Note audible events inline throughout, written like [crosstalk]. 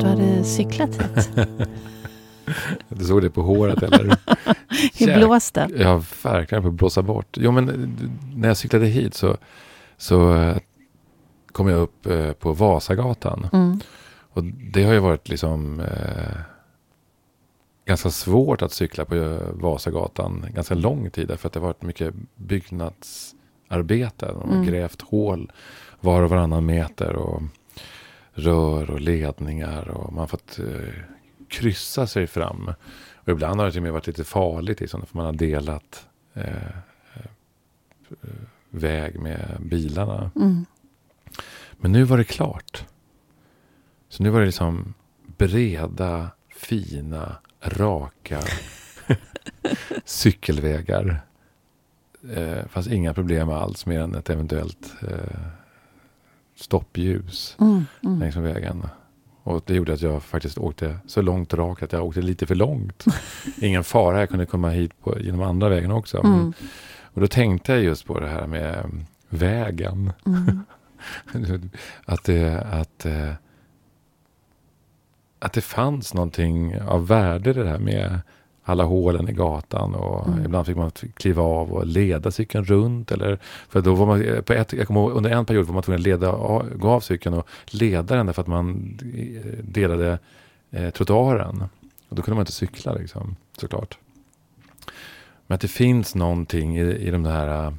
du hade cyklat hit. [laughs] Du såg det på håret eller? [laughs] Hur blåste? Ja, verkligen på att blåsa bort. Jo, men eh, när jag cyklade hit så, så eh, kom jag upp eh, på Vasagatan. Mm. Och det har ju varit liksom eh, ganska svårt att cykla på Vasagatan ganska lång tid. För att det har varit mycket byggnadsarbete. De har Mm. grävt hål var och varannan meter. Och rör och ledningar. Och man har fått eh, kryssa sig fram. Och ibland har det till och med varit lite farligt. Liksom, för man har delat eh, eh, väg med bilarna. Mm. Men nu var det klart. Så nu var det liksom breda, fina, raka [laughs] cykelvägar. Eh, fanns inga problem alls mer än ett eventuellt eh, stoppljus Mm. Mm. längs med vägen. Och det gjorde att jag faktiskt åkte så långt rakt att jag åkte lite för långt. [laughs] Ingen fara, jag kunde komma hit på, genom andra vägen också. Men, Mm. och då tänkte jag just på det här med eh, vägen. Mm. [laughs] att, det, att, eh, att det fanns någonting av värde i det här med alla hålen i gatan och Mm. ibland fick man kliva av och leda cykeln runt. Eller, för då var man, på ett, jag kommer ihåg, under en period var man tvungen att leda, gå av cykeln och leda den därför att man eh, delade eh, trottoaren. Och då kunde man inte cykla liksom, såklart. Men att det finns någonting i, i de här eh,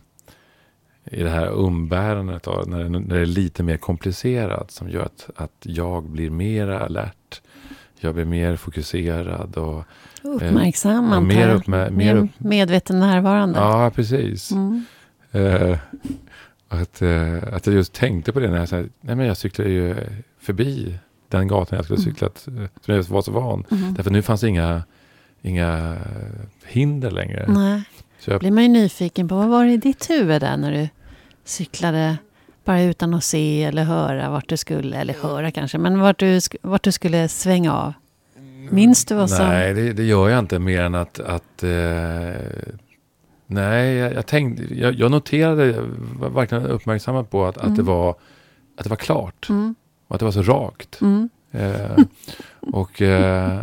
i det här umbärandet av, när, när det är lite mer komplicerat som gör att, att jag blir mer alert. Jag blir mer fokuserad och Uppmärksam, ja, mer jag. uppmä- mer upp- medveten närvarande. ja, precis. Mm. Eh, att, eh, att jag just tänkte på det när jag, sa, nej men jag cyklade ju förbi den gatan jag skulle ha Mm. cyklat, eh, som jag var så van. Mm. Därför nu fanns inga, inga hinder längre. Nej. Så jag, blir man ju nyfiken på vad var det i ditt huvud där när du cyklade bara utan att se eller höra vart du skulle, eller höra kanske, men vart du, vart du skulle svänga av. Minns du vad som... Nej, det, det gör jag inte mer än att... att eh, nej, jag, jag tänkte... Jag, jag noterade, jag var verkligen uppmärksamma på att, att, det Mm. var, att det var klart. Mm, Och att det var så rakt. mm, Eh, och eh,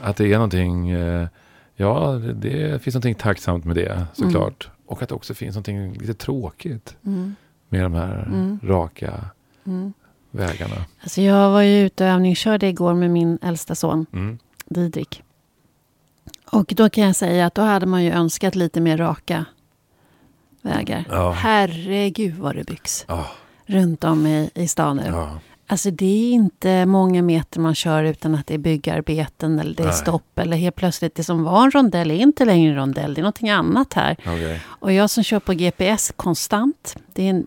att det är någonting... Eh, ja, det, det finns någonting tacksamt med det såklart. Och att det också finns någonting lite tråkigt mm, med de här Mm. raka mm. Vägarna. Alltså jag var ju ute och övningskörde igår med min äldsta son, Mm. Didrik. Och då kan jag säga att då hade man ju önskat lite mer raka vägar. Ja. Herregud vad det byggs Ja, runt om i, i stan nu. ja. Alltså det är inte många meter man kör utan att det är byggarbeten eller det är Nej. stopp. Eller helt plötsligt det som var en rondell är inte längre en rondell. Det är någonting annat här. okej. Och jag som kör på GPS konstant. Det är, en,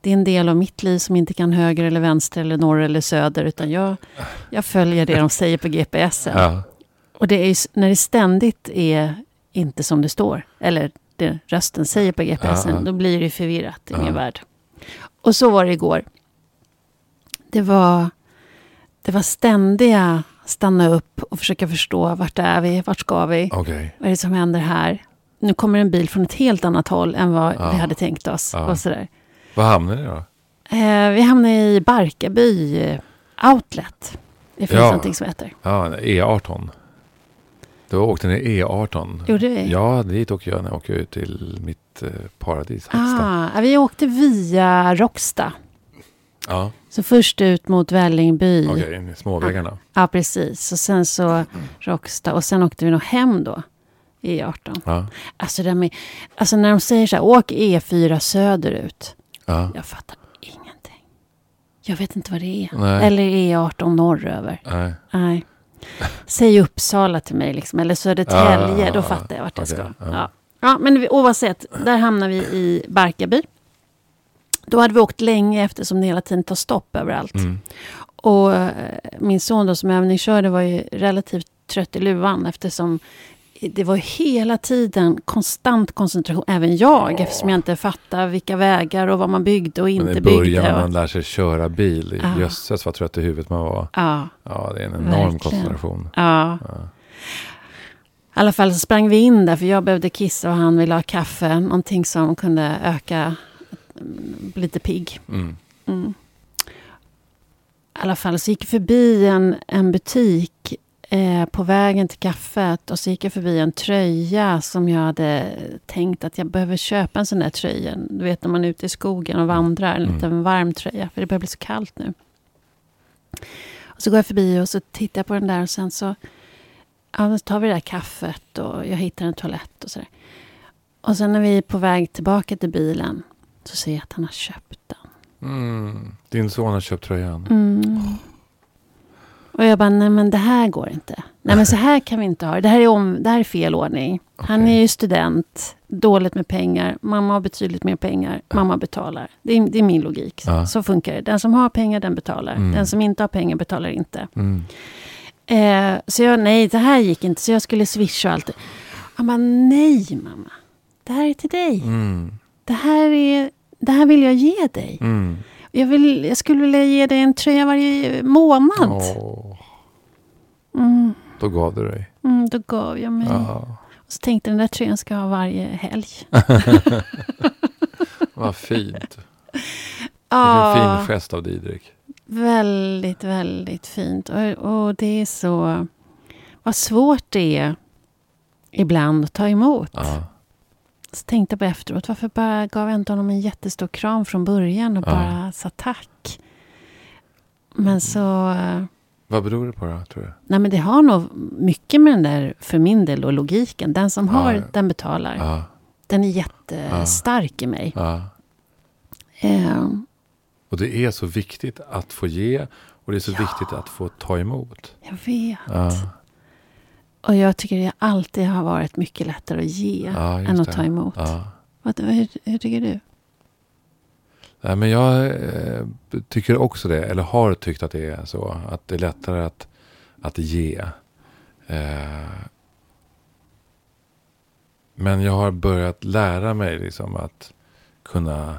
det är en del av mitt liv som inte kan höger eller vänster eller norr eller söder. Utan jag, jag följer det de säger på GPSen. Ja. Och det är när det ständigt är inte som det står. Eller det rösten säger på GPSen. Ja, ja. Då blir det förvirrat i min värld. Och så var det igår. Det var, det var ständiga stanna upp och försöka förstå vart är vi, vart ska vi, Okej. vad är det som händer här. Nu kommer en bil från ett helt annat håll än vad Ja. vi hade tänkt oss. Ja. Och sådär. Var hamnade ni då? Eh, vi hamnade i Barkarby Outlet. Det finns Ja. någonting som heter. Ja, E18. Då åkte ni E18. Gjorde vi? Ja, dit åker jag när jag åker ut till mitt eh, paradis. Hacksta. Ah, vi åkte via Råcksta. Ja, Så först ut mot Vällingby. okej. Småvägarna. Ja, precis. Och sen så Råcksta. Och sen åkte vi nog hem då. E18. Ja, Alltså, där med, alltså när de säger så här, åk E4 söderut. ja. Jag fattar ingenting. Jag vet inte vad det är. Nej. Eller E18 norröver. Nej. Nej. Säg Uppsala till mig, liksom. eller Södertälje. Ah, då fattar jag vart jag ska. ja. Ja. Ja, men oavsett, där hamnar vi i Barkarby. Då hade vi åkt länge eftersom det hela tiden tar stopp överallt. Mm. Och eh, min son då som övningskörde var ju relativt trött i luvan eftersom det var hela tiden konstant koncentration, även jag, eftersom jag inte fattade vilka vägar och vad man byggde och Men inte i början byggde. när man lär sig köra bil, Ja. jösses vad trött i huvudet man var. ja, Ja, det är en enorm Verkligen. koncentration. ja. Ja. I alla fall så sprang vi in där för jag behövde kissa och han ville ha kaffe. Någonting som kunde öka, bli lite pigg. Mm. Mm. alla fall så gick jag förbi en, en butik eh, på vägen till kaffet och så gick jag förbi en tröja som jag hade tänkt att jag behöver köpa en sån där tröja. Du vet när man är ute i skogen och vandrar, en Mm. liten varm tröja, för det börjar bli så kallt nu. Och så går jag förbi och så tittar jag på den där och sen så, ja, så tar vi det där kaffet och jag hittar en toalett och sådär. Och sen när vi är på väg tillbaka till bilen så ser jag att han har köpt den. Mm. Din son har köpt tröjan. Mm. Och jag bara, nej men det här går inte. Nej men så här kan vi inte ha det. Det här är, om, det här är fel ordning. Han Okej. är ju student, dåligt med pengar. Mamma har betydligt mer pengar. Mamma betalar. Det är, det är min logik. Ja. Så funkar det. Den som har pengar, den betalar. Mm. Den som inte har pengar betalar inte. Mm. Eh, så jag, nej, det här gick inte. Så jag skulle swisha och allt. Han bara, nej mamma. Det här är till dig. Mm. Det, här är, det här vill jag ge dig. Mm. Jag, vill, jag skulle vilja ge dig en tröja varje månad. Åh, Mm, då gav du dig. mm, då gav jag mig. Ja. Och så tänkte den där tröjan ska jag ha varje helg. [laughs] Vad fint. Ja, Vilken fin gest av Didrik. väldigt, väldigt fint. Och, och det är så... Vad svårt det är ibland att ta emot. Ja. Så tänkte jag på efteråt, varför bara gav jag inte honom en jättestor kram från början och Ja. bara sa tack? Men så... eh, Vad beror det på då, tror du? Nej, men det har nog mycket med den där, för min del, och logiken. Den som har, ja. den betalar. Ja. Den är jättestark i mig. Eh, Och det är så viktigt att få ge och det är så viktigt att få ta emot. jag vet. Och jag tycker det alltid har varit mycket lättare att ge ja än att det. ta emot. Ja. Vad, hur, hur tycker du? Nej, men jag eh, tycker också det, eller har tyckt att det är så. Att det är lättare att, att ge. Eh, men jag har börjat lära mig liksom att kunna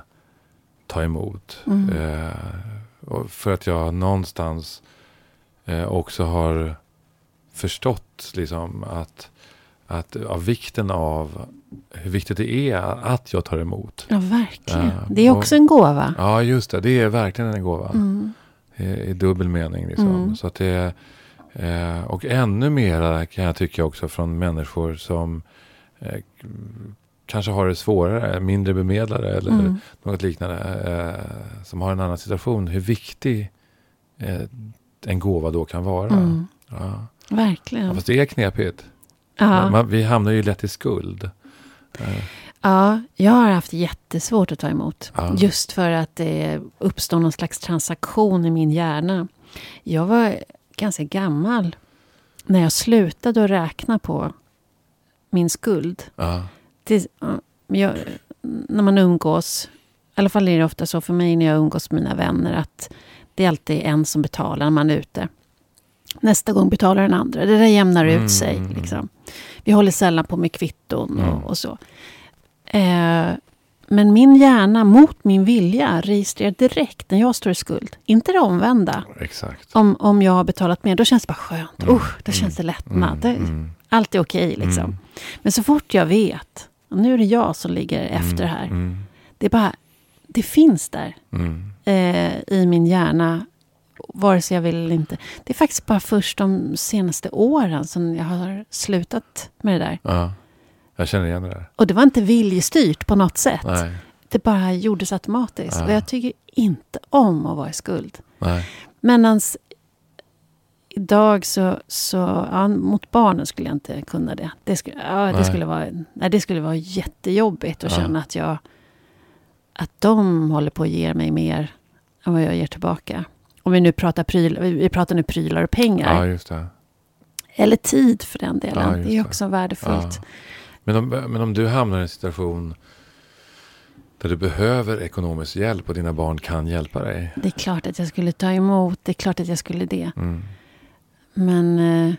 ta emot. Mm. Eh, för att jag någonstans eh, också har förstått liksom att, att av vikten av hur viktigt det är att jag tar emot. Ja, verkligen. Ja, det är och- också en gåva. Ja, just det. Det är verkligen en gåva. Mm. I, i dubbel mening. Liksom. Mm. Så att det, eh, och ännu mera kan jag tycka också från människor som eh, kanske har det svårare, mindre bemedlade eller Mm. något liknande. Eh, som har en annan situation. Hur viktig eh, en gåva då kan vara. Mm. Ja, Verkligen. fast det är knepigt. Ja. Man, vi hamnar ju lätt i skuld. Ja, jag har haft jättesvårt att ta emot. Ja. Just för att det uppstår någon slags transaktion i min hjärna. Jag var ganska gammal när jag slutade att räkna på min skuld. ja. Det, jag, när man umgås, i alla fall är det ofta så för mig när jag umgås med mina vänner, att det är alltid en som betalar när man är ute. Nästa gång betalar den andra. Det där jämnar ut Mm, sig. mm, mm. Liksom. Vi håller sällan på med kvitton Mm. och, och så. Eh, men min hjärna, mot min vilja, registrerar direkt när jag står i skuld. Inte det omvända. Exakt. Om, om jag har betalat mer, då känns det bara skönt. Mm, Usch, då känns det lättnad. Mm, mm, Allt är okej liksom. mm, Men så fort jag vet, och nu är det jag som ligger efter mm, här. Mm, Det är bara, det finns där mm, eh, i min hjärna. Vare sig jag vill eller inte. Det är faktiskt bara först de senaste åren som jag har slutat med det där. ja. Jag känner igen det där. Och det var inte viljestyrt på något sätt. Nej, Det bara gjordes automatiskt. Ja. Och jag tycker inte om att vara i skuld. nej. Men idag så, så ja, mot barnen skulle jag inte kunna det. Det skulle, ja, det Nej. skulle, vara, nej, det skulle vara jättejobbigt att Ja. känna att jag att de håller på att ge mig mer än vad jag ger tillbaka. Om vi nu pratar, pryl, vi pratar nu prylar och pengar. Ja, just det. Eller tid för den delen. Ja, det är också värdefullt. Ja. Men, om, men om du hamnar i en situation där du behöver ekonomisk hjälp och dina barn kan hjälpa dig. Det är klart att jag skulle ta emot. Det är klart att jag skulle det. Mm. Men eh,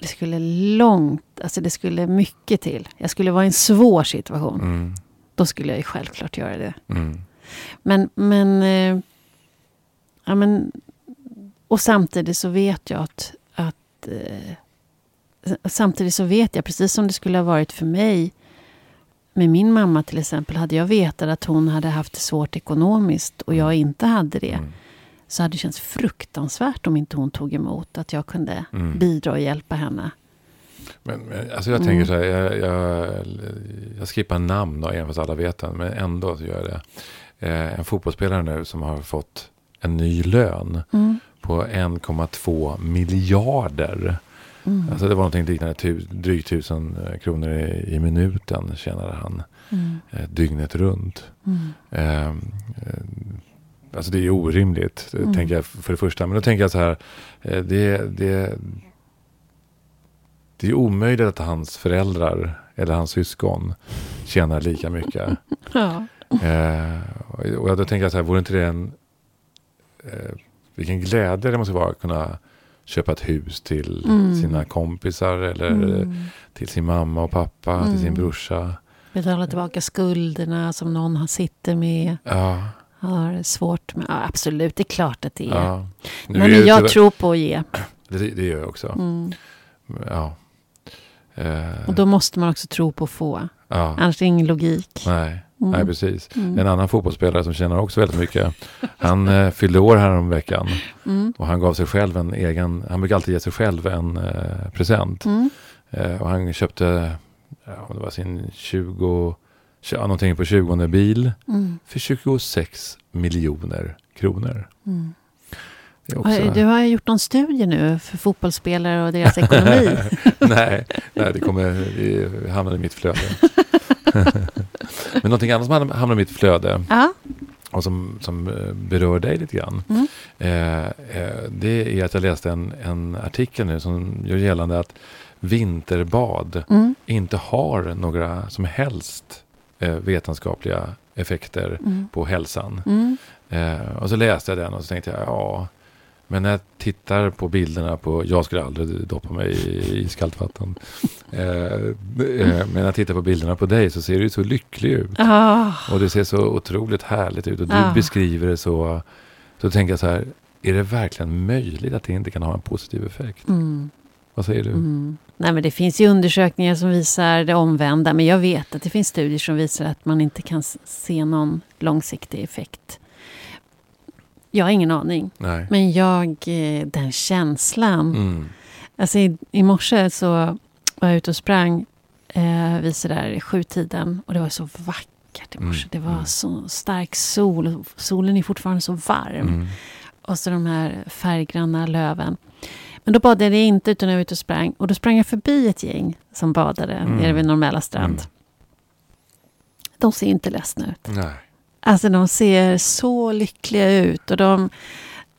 det skulle långt, alltså det skulle mycket till. Jag skulle vara i en svår situation. Mm. Då skulle jag ju självklart göra det. Mm. Men, men, eh, ja, men och samtidigt så vet jag att, att eh, samtidigt så vet jag, precis som det skulle ha varit för mig med min mamma till exempel, hade jag vetat att hon hade haft det svårt ekonomiskt och jag inte hade det, Mm. så hade det känts fruktansvärt om inte hon tog emot att jag kunde Mm. bidra och hjälpa henne. Men, men alltså jag Mm. tänker så här, jag, jag, jag skippar namn då, även fast alla vet den, men ändå så gör jag det. Eh, en fotbollsspelare nu som har fått en ny lön Mm. på 1,2 miljarder. Mm. Alltså det var någonting liknande tu, drygt tusen eh, kronor i, i minuten tjänade han Mm. eh, dygnet runt. Mm. Eh, eh, alltså det är orimligt, eh, Mm. tänker jag för det första. Men då tänker jag så här, eh, det, det, det är omöjligt att hans föräldrar eller hans syskon tjänar lika mycket. [laughs] Ja. Eh, och då tänker jag så här, vore inte det en... Eh, vilken glädje det måste vara att kunna köpa ett hus till Mm. sina kompisar eller Mm. till sin mamma och pappa, till sin Mm. brorsa. Betala tillbaka skulderna som någon har sitter med. Ja, Har svårt med. Ja, absolut, det är klart att det är. ja. Är Men det jag tyvärr- tror på att [clears throat] ge. Det, det gör jag också. Mm. Ja. Eh, Och då måste man också tro på att få. Annars är det ingen logik. Nej, Mm. nej, precis. Mm. En annan fotbollsspelare som tjänar också väldigt mycket. Han eh, fyllde år här veckan Mm. och han gav sig själv en egen, han brukar alltid ge sig själv en eh, present. Mm. Eh, och han köpte, ja, det var sin 20, ja, någonting på 20 bil Mm. för 26 miljoner kronor. Mm. Också, Du har gjort någon studie nu för fotbollsspelare och deras ekonomi. [laughs] nej, nej, det kommer det hamnar i mitt flöde. [laughs] Men någonting annat som hamnar- i mitt flöde ja. och som, som eh, berör dig lite grann. Mm. Eh, eh, det är att jag läste en, en artikel nu som gör gällande att vinterbad Mm. inte har några som helst eh, vetenskapliga effekter Mm. på hälsan. Mm. Eh, och så läste jag den och så tänkte jag, ja, men när jag tittar på bilderna på, jag skulle aldrig doppa mig i iskallt vatten. [laughs] Eh, eh, men när jag tittar på bilderna på dig så ser du så lycklig ut. Ah. Och det ser så otroligt härligt ut. Och du Ah. beskriver det så. Så tänker jag så här, är det verkligen möjligt att det inte kan ha en positiv effekt? Mm. Vad säger du? Mm. Nej, men det finns ju undersökningar som visar det omvända. Men jag vet att det finns studier som visar att man inte kan se någon långsiktig effekt. Jag har ingen aning. Nej. Men jag, eh, den känslan. Mm. Alltså i, i morse så var jag ute och sprang eh, vid sådär sjutiden. Och det var så vackert i morse. Mm, Det var mm. så stark sol. Solen är fortfarande så varm. Mm. Och så de här färggranna löven. Men då badade jag inte utan jag var ute och sprang. Och då sprang jag förbi ett gäng som badade Mm. nere vid Normala strand. Mm. De ser inte ledsna ut. Nej. Alltså de ser så lyckliga ut. Och de,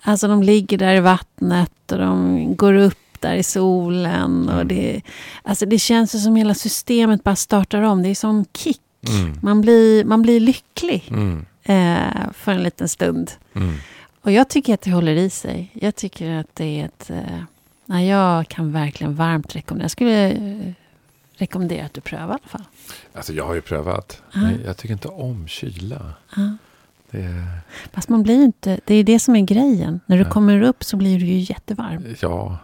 alltså de ligger där i vattnet och de går upp där i solen. Och Mm. det, alltså det känns som hela systemet bara startar om. Det är som kick. Mm. Man blir, man blir lycklig Mm. eh, för en liten stund. Mm. Och jag tycker att det håller i sig. Jag tycker att det är ett... Eh, nej, jag kan verkligen varmt rekommendera. Jag skulle rekommendera att du prövar i alla fall. Alltså jag har ju prövat. Men jag tycker inte om kyla. Ja. Det Fast man blir ju inte... Det är det som är grejen. När du Ja. kommer upp så blir du ju jättevarm. ja,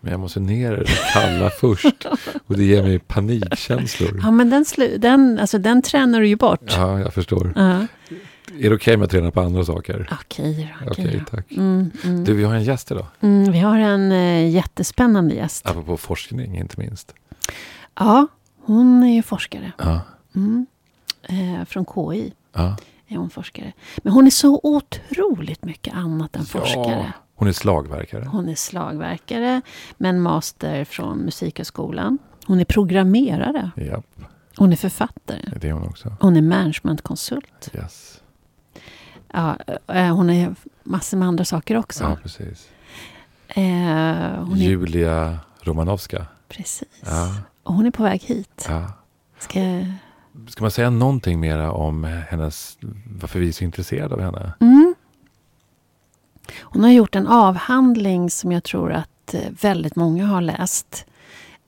men jag måste ner i det kalla först. Och det ger mig panikkänslor. Ja, men den, slu, den, alltså, den tränar du ju bort. Ja, jag förstår. Ja. Är det okej med att träna på andra saker? Okej då. Okej, då. tack. Mm, mm. Du, vi har en gäst idag. Mm, vi har en eh, jättespännande gäst. Apropå forskning, inte minst. Ja, hon är ju forskare. Ja, Mm. Eh, från KI ja. är hon forskare. Men hon är så otroligt mycket annat än forskare. Hon är slagverkare. Hon är slagverkare med en master från Musikhögskolan. Hon är programmerare. Ja, Hon är författare. det är hon också. Hon är managementkonsult. Yes. Ja, eh, hon är massor med andra saker också. Ja, precis. Eh, hon är, Julia Romanovska. precis. Ja, hon är på väg hit. ja. Ska, Ska man säga någonting mera om hennes, varför vi är så intresserade av henne? mm. Hon har gjort en avhandling som jag tror att eh, väldigt många har läst.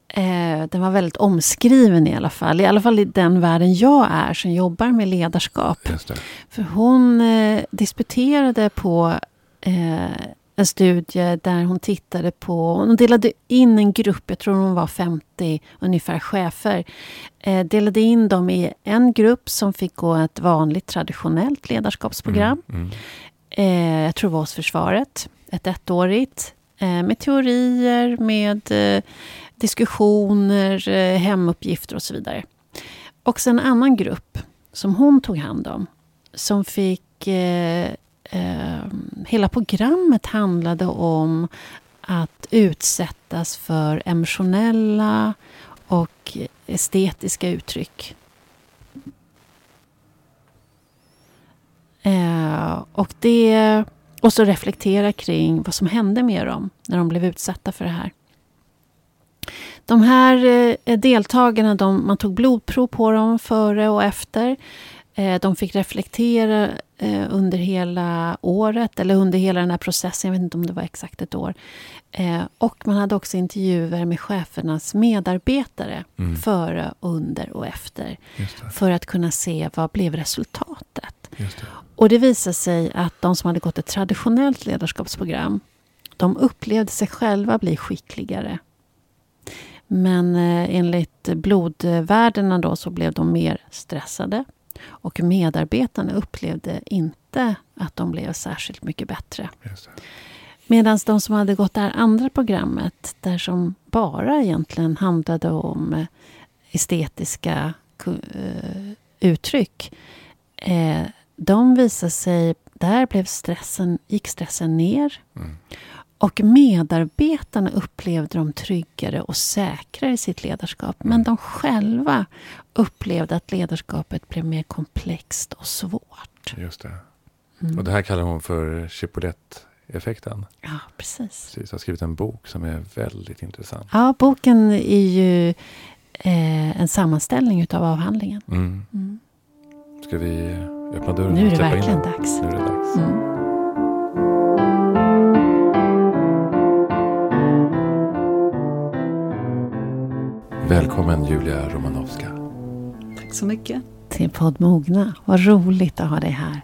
Eh, den var väldigt omskriven i alla fall. I alla fall i den världen jag är som jobbar med ledarskap. För hon eh, disputerade på eh, en studie där hon tittade på... Hon delade in en grupp, jag tror hon var 50 ungefär chefer. Eh, delade in dem i en grupp som fick gå ett vanligt traditionellt ledarskapsprogram. Mm, mm. Eh, jag tror det var hos försvaret. Ett ettårigt. Eh, med teorier, med eh, diskussioner, eh, hemuppgifter och så vidare. Och sen en annan grupp som hon tog hand om. Som fick... Eh, hela programmet handlade om att utsättas för emotionella och estetiska uttryck. Eh, och, det, och så reflektera kring vad som hände med dem när de blev utsatta för det här. De här eh, deltagarna, de, man tog blodprov på dem före och efter. Eh, de fick reflektera eh, under hela året, eller under hela den här processen. Jag vet inte om det var exakt ett år. Eh, och man hade också intervjuer med chefernas medarbetare Mm. före, under och efter. För att kunna se vad blev resultatet. Det. Och det visade sig att de som hade gått ett traditionellt ledarskapsprogram, de upplevde sig själva bli skickligare. Men enligt blodvärdena då så blev de mer stressade. Och medarbetarna upplevde inte att de blev särskilt mycket bättre. Medan de som hade gått det här andra programmet, där som bara egentligen handlade om eh, estetiska eh, uttryck, eh, de visade sig, där blev stressen, gick stressen ner. Mm. Och medarbetarna upplevde dem tryggare och säkrare i sitt ledarskap. Men de själva upplevde att ledarskapet blev mer komplext och svårt. Just det. Mm. Och det här kallar hon för Chipolet-effekten. Ja, precis. Precis, jag har skrivit en bok som är väldigt intressant. Ja, boken är ju eh, en sammanställning utav avhandlingen. Mm. Mm. Ska vi öppna dörren Nu är och det släppa in verkligen dags. Nu är det dags. Mm. Välkommen Julia Romanovska. Tack så mycket. Till podd Mogna. Vad roligt att ha dig här.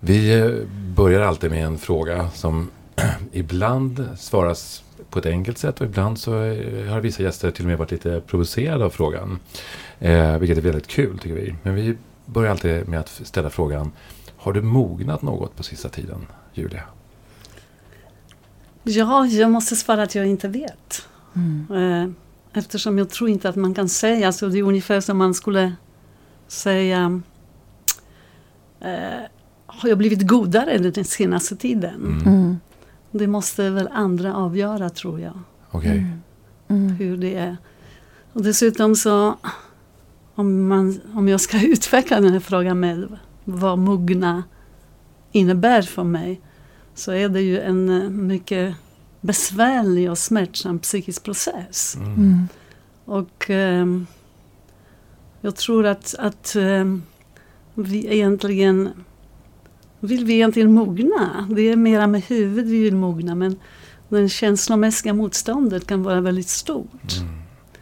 Vi eh, börjar alltid med en fråga som [clears throat] ibland svaras på ett enkelt sätt och ibland så eh, har vissa gäster till och med varit lite provocerade av frågan. Eh, vilket är väldigt kul tycker vi. Men vi börjar alltid med att ställa frågan Har du mognat något på sista tiden, Julia? Ja, jag måste svara att jag inte vet. Mm. Eftersom jag tror inte att man kan säga, så det är ungefär som man skulle säga eh, Har jag blivit godare den senaste tiden? Mm. Mm. Det måste väl andra avgöra tror jag, Okej. Mm. Mm. hur det är. Och dessutom så, om, man, om jag ska [laughs] utveckla den här frågan med vad mogna innebär för mig, så är det ju en eh, mycket besvärlig och smärtsam psykisk process. Mm. Mm. Och ehm, jag tror att, att ehm, vi egentligen vill vi egentligen mogna. Det är mera med huvudet vi vill mogna men det känslomässiga motståndet kan vara väldigt stort. Mm.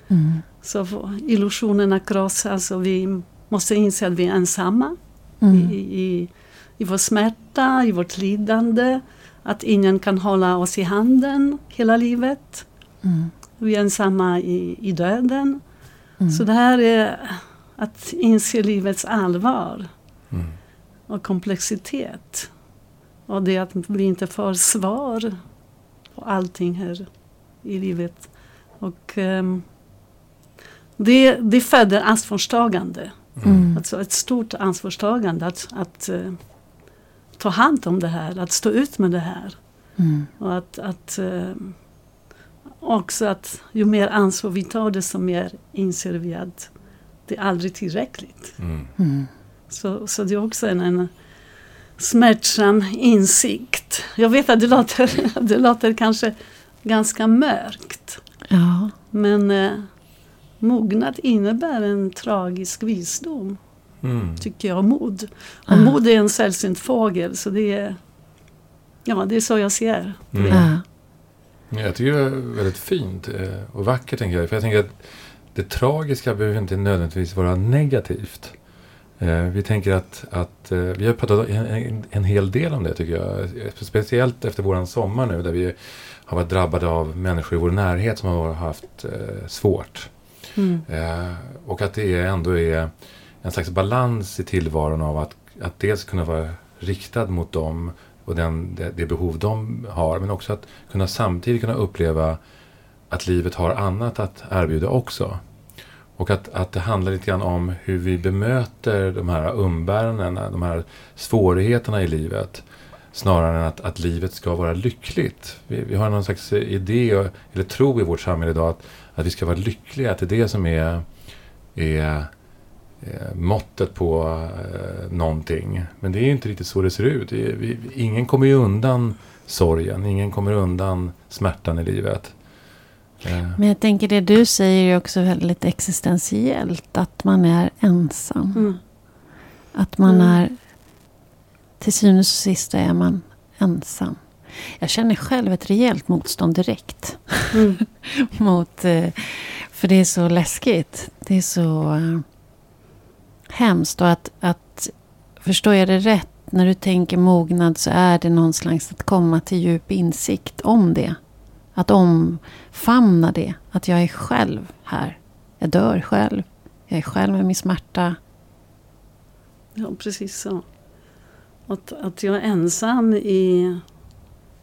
Mm. Så illusionerna krossas och vi måste inse att vi är ensamma Mm. i, i, i vår smärta, i vårt lidande. Att ingen kan hålla oss i handen hela livet. Mm. Vi är ensamma i, i döden. Mm. Så det här är att inse livets allvar Mm. och komplexitet. Och det att vi inte får svar på allting här i livet. Och ehm, det, det föder ansvarstagande. Mm. Alltså ett stort ansvarstagande att, att eh, ta hand om det här, att stå ut med det här. Mm. Och att, att eh, också att ju mer ansvar vi tar desto mer inser vi att det är aldrig tillräckligt. Mm. Mm. Så, så det är också en, en smärtsam insikt. Jag vet att det låter, [laughs] det låter kanske ganska mörkt. Ja. Men eh, mognad innebär en tragisk visdom, Mm. tycker jag, mod. Och Ah. mod är en sällsynt fågel, så det är, ja, det är så jag ser Mm. Ja. Jag tycker det är väldigt fint eh, och vackert. Tänker jag. För jag tänker att det tragiska behöver inte nödvändigtvis vara negativt. Eh, vi tänker att, att eh, vi har pratat en, en, en, hel del om det tycker jag. Speciellt efter våran sommar nu där vi har varit drabbade av människor i vår närhet som har haft eh, svårt. Mm. Eh, och att det ändå är en slags balans i tillvaron av att, att dels kunna vara riktad mot dem och den, det, det, behov de har. Men också att kunna samtidigt kunna uppleva att livet har annat att erbjuda också. Och att, att det handlar lite grann om hur vi bemöter de här umbärandena, de här svårigheterna i livet. Snarare än att, att livet ska vara lyckligt. Vi, vi har någon slags idé, eller tro i vårt samhälle idag, att, att vi ska vara lyckliga. Att det är det som är, är eh, måttet på eh, någonting. Men det är inte riktigt så det ser ut. Det är, vi, ingen kommer ju undan sorgen, ingen kommer undan smärtan i livet. Eh. Men jag tänker det du säger är också väldigt existentiellt. Att man är ensam. Mm. Att man mm. är... Till syvende och sist är man ensam. Jag känner själv ett rejält motstånd direkt. Mm. [laughs] Mot, eh, för det är så läskigt. Det är så uh, hemskt. Och att, att, förstår jag det rätt? När du tänker mognad så är det någon slags att komma till djup insikt om det. Att omfamna det. Att jag är själv här. Jag dör själv. Jag är själv med min smärta. Ja, precis så. Att, att jag är ensam i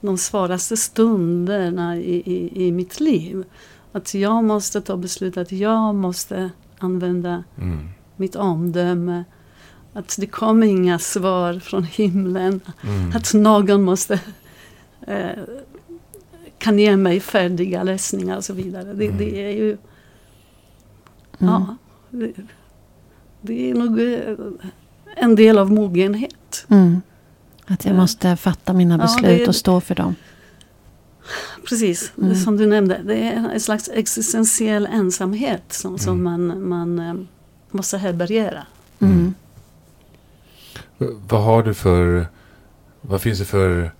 de svåraste stunderna i, i, i mitt liv. Att jag måste ta beslut att jag måste använda mm. Mitt omdöme. Att det kommer inga svar från himlen. Mm. Att någon måste eh, kan ge mig färdiga lösningar och så vidare. Det, mm. det är ju... Mm. Ja. Det, det, är nog eh, en del av mogenhet. Mm. Att jag måste fatta mina beslut ja, och stå för dem. Precis, mm. som du nämnde. Det är en slags existentiell ensamhet som, som mm. man, man eh, måste härbärgera. Mm. Vad har du för... Vad finns det för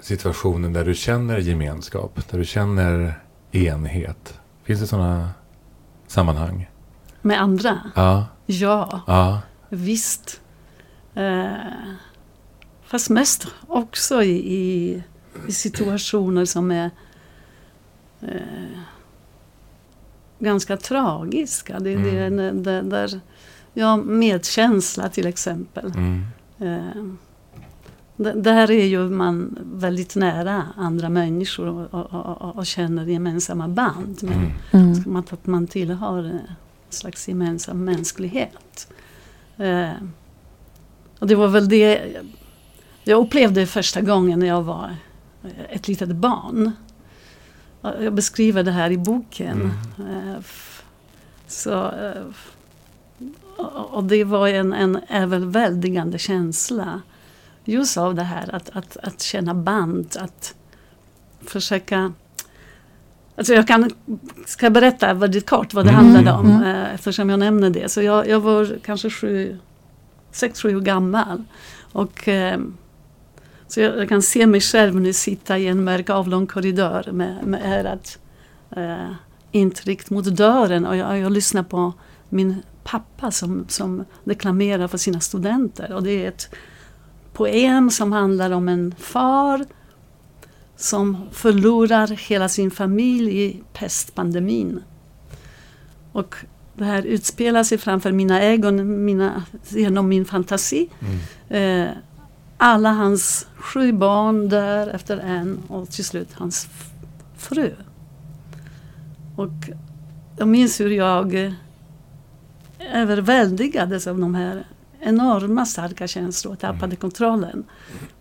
situationen där du känner gemenskap? Där du känner enhet? Finns det sådana sammanhang? Med andra? Ja. Ja, ja. visst. Eh, fast mest också i, i, i situationer som är eh, ganska tragiska. Det, mm. det, det, där, ja, medkänsla till exempel. Mm. Eh, där är ju man väldigt nära andra människor och, och, och, och känner gemensamma band. Med, mm. mm. Att man tillhör en slags gemensam mänsklighet. Eh, och det var väl det jag upplevde första gången när jag var ett litet barn. Jag beskriver det här i boken. Mm. Eh, så, eh, och det var en, en överväldigande känsla just av det här att, att, att känna band, att försöka Alltså jag kan, ska berätta väldigt kort vad det mm, handlade om mm. Eh, eftersom jag nämner det. Så jag, jag var kanske sju, sex, sju år gammal. Och, eh, så jag, jag, kan se mig själv nu sitta i en mörk avlång korridor med, med örat eh, intryckt mot dörren och jag, jag lyssnar på min pappa som, som deklamerar för sina studenter. Och det är ett poem som handlar om en far som förlorar hela sin familj i pestpandemin. Och det här utspelar sig framför mina ögon, mina, genom min fantasi. Mm. Eh, alla hans sju barn dör efter en och till slut hans fru. Och jag minns hur jag överväldigades av de här enorma starka känslor och tappade mm. kontrollen.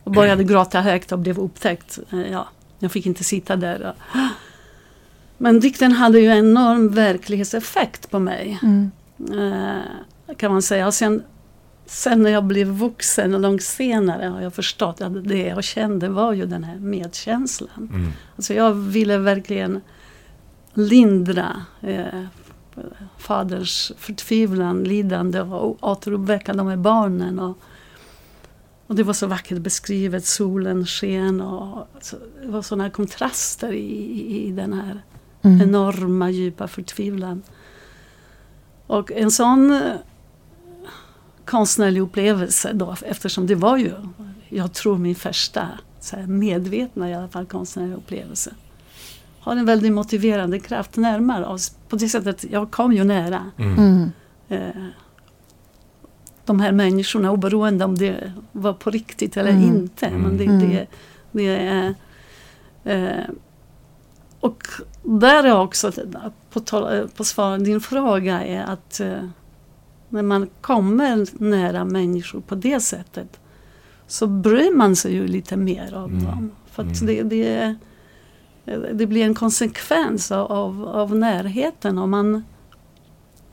Och började gråta högt och blev upptäckt. Eh, ja, jag fick inte sitta där. Men dikten hade ju enorm verklighetseffekt på mig. Mm. Eh, kan man säga. Och sen, sen när jag blev vuxen och långt senare har jag förstått att det jag kände var ju den här medkänslan. Mm. Alltså jag ville verkligen lindra eh, faderns förtvivlan, lidande och återuppväcka de här barnen. Och, och det var så vackert beskrivet, solen sken och alltså, det var sådana kontraster i, i den här mm. enorma djupa förtvivlan. Och en sån konstnärlig upplevelse då eftersom det var ju, jag tror min första så här, medvetna i alla fall konstnärliga upplevelse. Har en väldigt motiverande kraft närmare oss. På det sättet, jag kom ju nära. Mm. Mm. Eh, de här människorna oberoende om det var på riktigt eller Mm. inte. Men det, Mm. det, det är... Eh, och där är också, på, på svar din fråga, är att eh, när man kommer nära människor på det sättet så bryr man sig ju lite mer om Mm. dem. För att Mm. det, det, det blir en konsekvens av, av, närheten. Och man,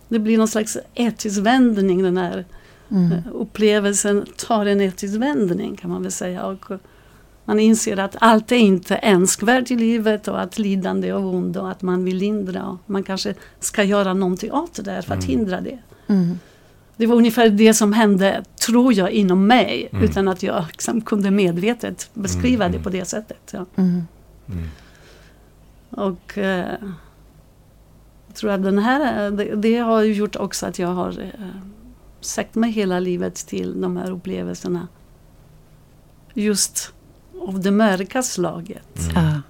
det blir någon slags etisk vändning den här Mm. Upplevelsen tar en etisk vändning kan man väl säga. Och man inser att allt är inte önskvärt i livet och att lidande är ont och att man vill lindra. Och man kanske ska göra någonting åt det där för att Mm. hindra det. Mm. Det var ungefär det som hände, tror jag, inom mig. Mm. Utan att jag liksom kunde medvetet beskriva Mm, det på det sättet. Ja. Mm. Mm. Och eh, jag tror att den här, det, det har ju gjort också att jag har eh, sökt mig hela livet till de här upplevelserna. Just av det mörka slaget. Mm. Ja.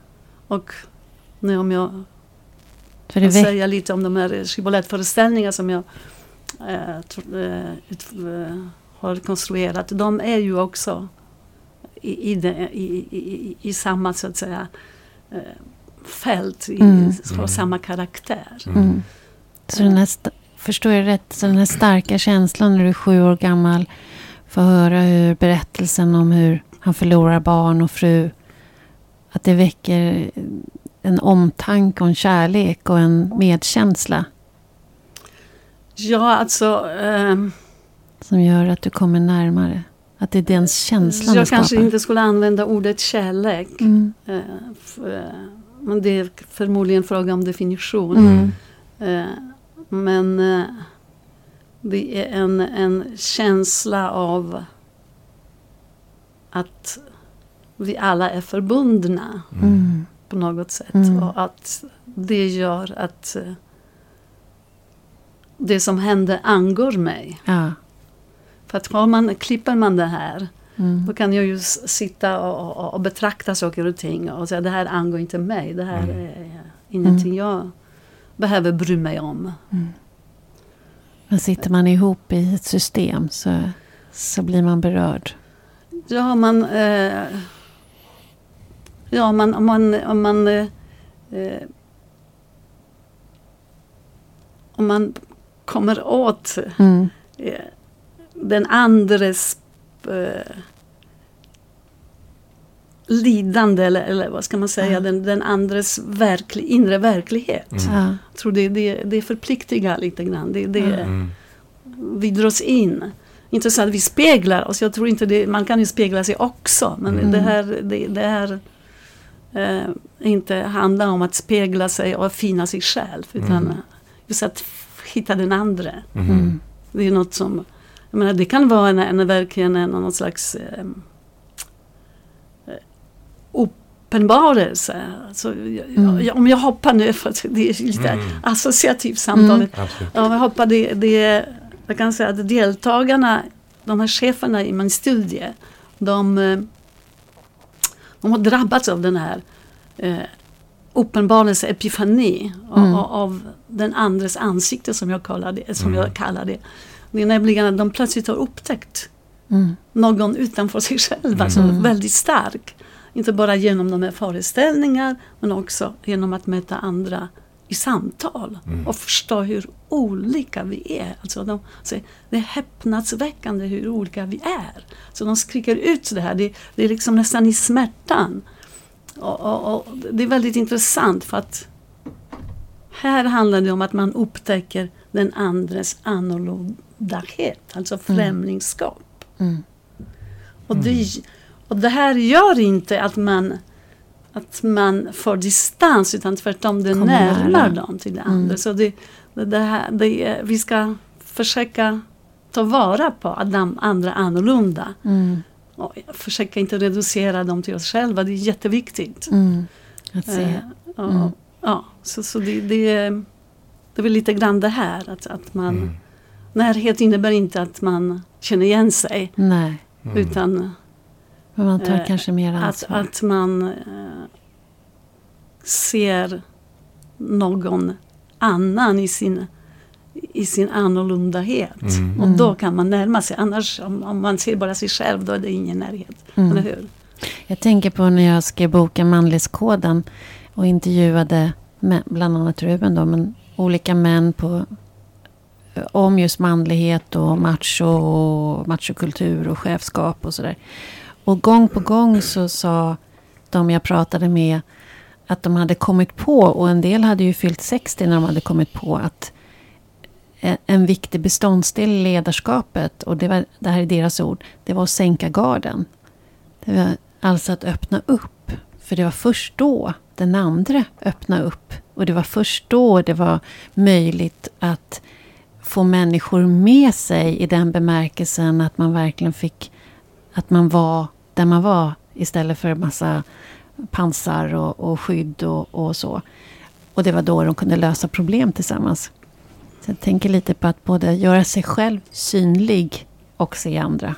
Och nu om jag För det säga lite om de här Shibboleth-föreställningar som jag eh, eh, ut, eh, har konstruerat. De är ju också i, i, det, i, i, i samma så att säga fält, i, Mm. har Mm. samma karaktär. Mm. Så den här, st- förstår jag rätt, så den här starka känslan när du är sju år gammal får höra hur berättelsen om hur han förlorar barn och fru, att det väcker en omtanke och en kärlek och en medkänsla Ja, alltså ehm, som gör att du kommer närmare. Att det är den känslan jag du skapar. kanske inte skulle använda ordet kärlek. Mm. Eh, f- eh, men det är förmodligen fråga om definition. Mm. Eh, men eh, det är en, en känsla av att vi alla är förbundna Mm. på något sätt. Mm. Och att det gör att det som hände angår mig. Ja. För att har man, klipper man det här Mm. Då kan jag ju sitta och, och, och betrakta saker och ting och säga det här angår inte mig. Det här Mm. är ingenting jag behöver bry mig om. Mm. Men sitter man ihop i ett system så, så blir man berörd. Ja, man... Eh, ja, man, om man... Om man, eh, eh, om man kommer åt Mm. eh, den andres eh, lidande eller, eller vad ska man säga, Ja. den, den andres verklig, inre verklighet. Mm. Ja. Jag tror det, det, det förpliktigar lite grann. Det, det, Mm. Vi dras in. Inte så att vi speglar oss. Jag tror inte det, man kan ju spegla sig också. Men Mm. det här, det, det här eh, inte handlar om att spegla sig och finna sig själv. Utan Mm. just att hitta den andra. Mm. Mm. Det är något som, jag menar det kan vara en, en verkligen en, någon slags eh, eh, uppenbarelse. Alltså, jag, Mm. jag, om jag hoppar nu, [laughs] för att det är lite Mm. associativt samtal. Mm. Ja, jag hoppar det, det, jag kan säga att deltagarna, de här cheferna i min studie, de, eh, de har drabbats av den här eh, uppenbarelse, epifani av, Mm. av den andres ansikte som jag kallar det. Som Mm. jag kallar det. det är nämligen att de plötsligt har upptäckt Mm. någon utanför sig själva Mm. som Mm. väldigt stark. Inte bara genom de här föreställningarna men också genom att möta andra i samtal Mm. och förstå hur olika vi är. Alltså de säger, det är häpnadsväckande hur olika vi är. Så de skriker ut det här, det, det är liksom nästan i smärtan. Och, och, och det är väldigt intressant för att här handlar det om att man upptäcker den andres annorlundahet, alltså främlingskap. Mm. Och, det, och det här gör inte att man, att man får distans utan tvärtom det Kommer närmar dem till det Mm. andra. Så det, det, det här, det, vi ska försöka ta vara på att de andra är annorlunda. Mm. Och försöka inte reducera dem till oss själva, det är jätteviktigt. Mm. Att se. Eh, och, Mm. ja, så, så det, det, är- det är väl lite grann det här att, att man Mm. närhet innebär inte att man känner igen sig. Nej, Mm. Utan men man tar Eh, kanske mer att, ansvar. att man eh, ser någon annan i sin, i sin annorlundahet. Mm. Och då kan man närma sig. Annars om, om man ser bara sig själv då är det ingen närhet. Mm. Eller hur? Jag tänker på när jag skrev boken Manlighetskoden och intervjuade mä- bland annat Ruben då, men olika män på, om just manlighet och macho och machokultur och chefskap och sådär. Och gång på gång så sa de jag pratade med att de hade kommit på, och en del hade ju fyllt 60 när de hade kommit på att en- viktig beståndsdel i ledarskapet, och det, var, det här är deras ord, det var att sänka garden. Det var alltså att öppna upp. För det var först då den andra öppnade upp. Och det var först då det var möjligt att få människor med sig i den bemärkelsen att man verkligen fick att man var där man var istället för en massa pansar och, och skydd och, och så. Och det var då de kunde lösa problem tillsammans. Så jag tänker lite på att både göra sig själv synlig och se andra.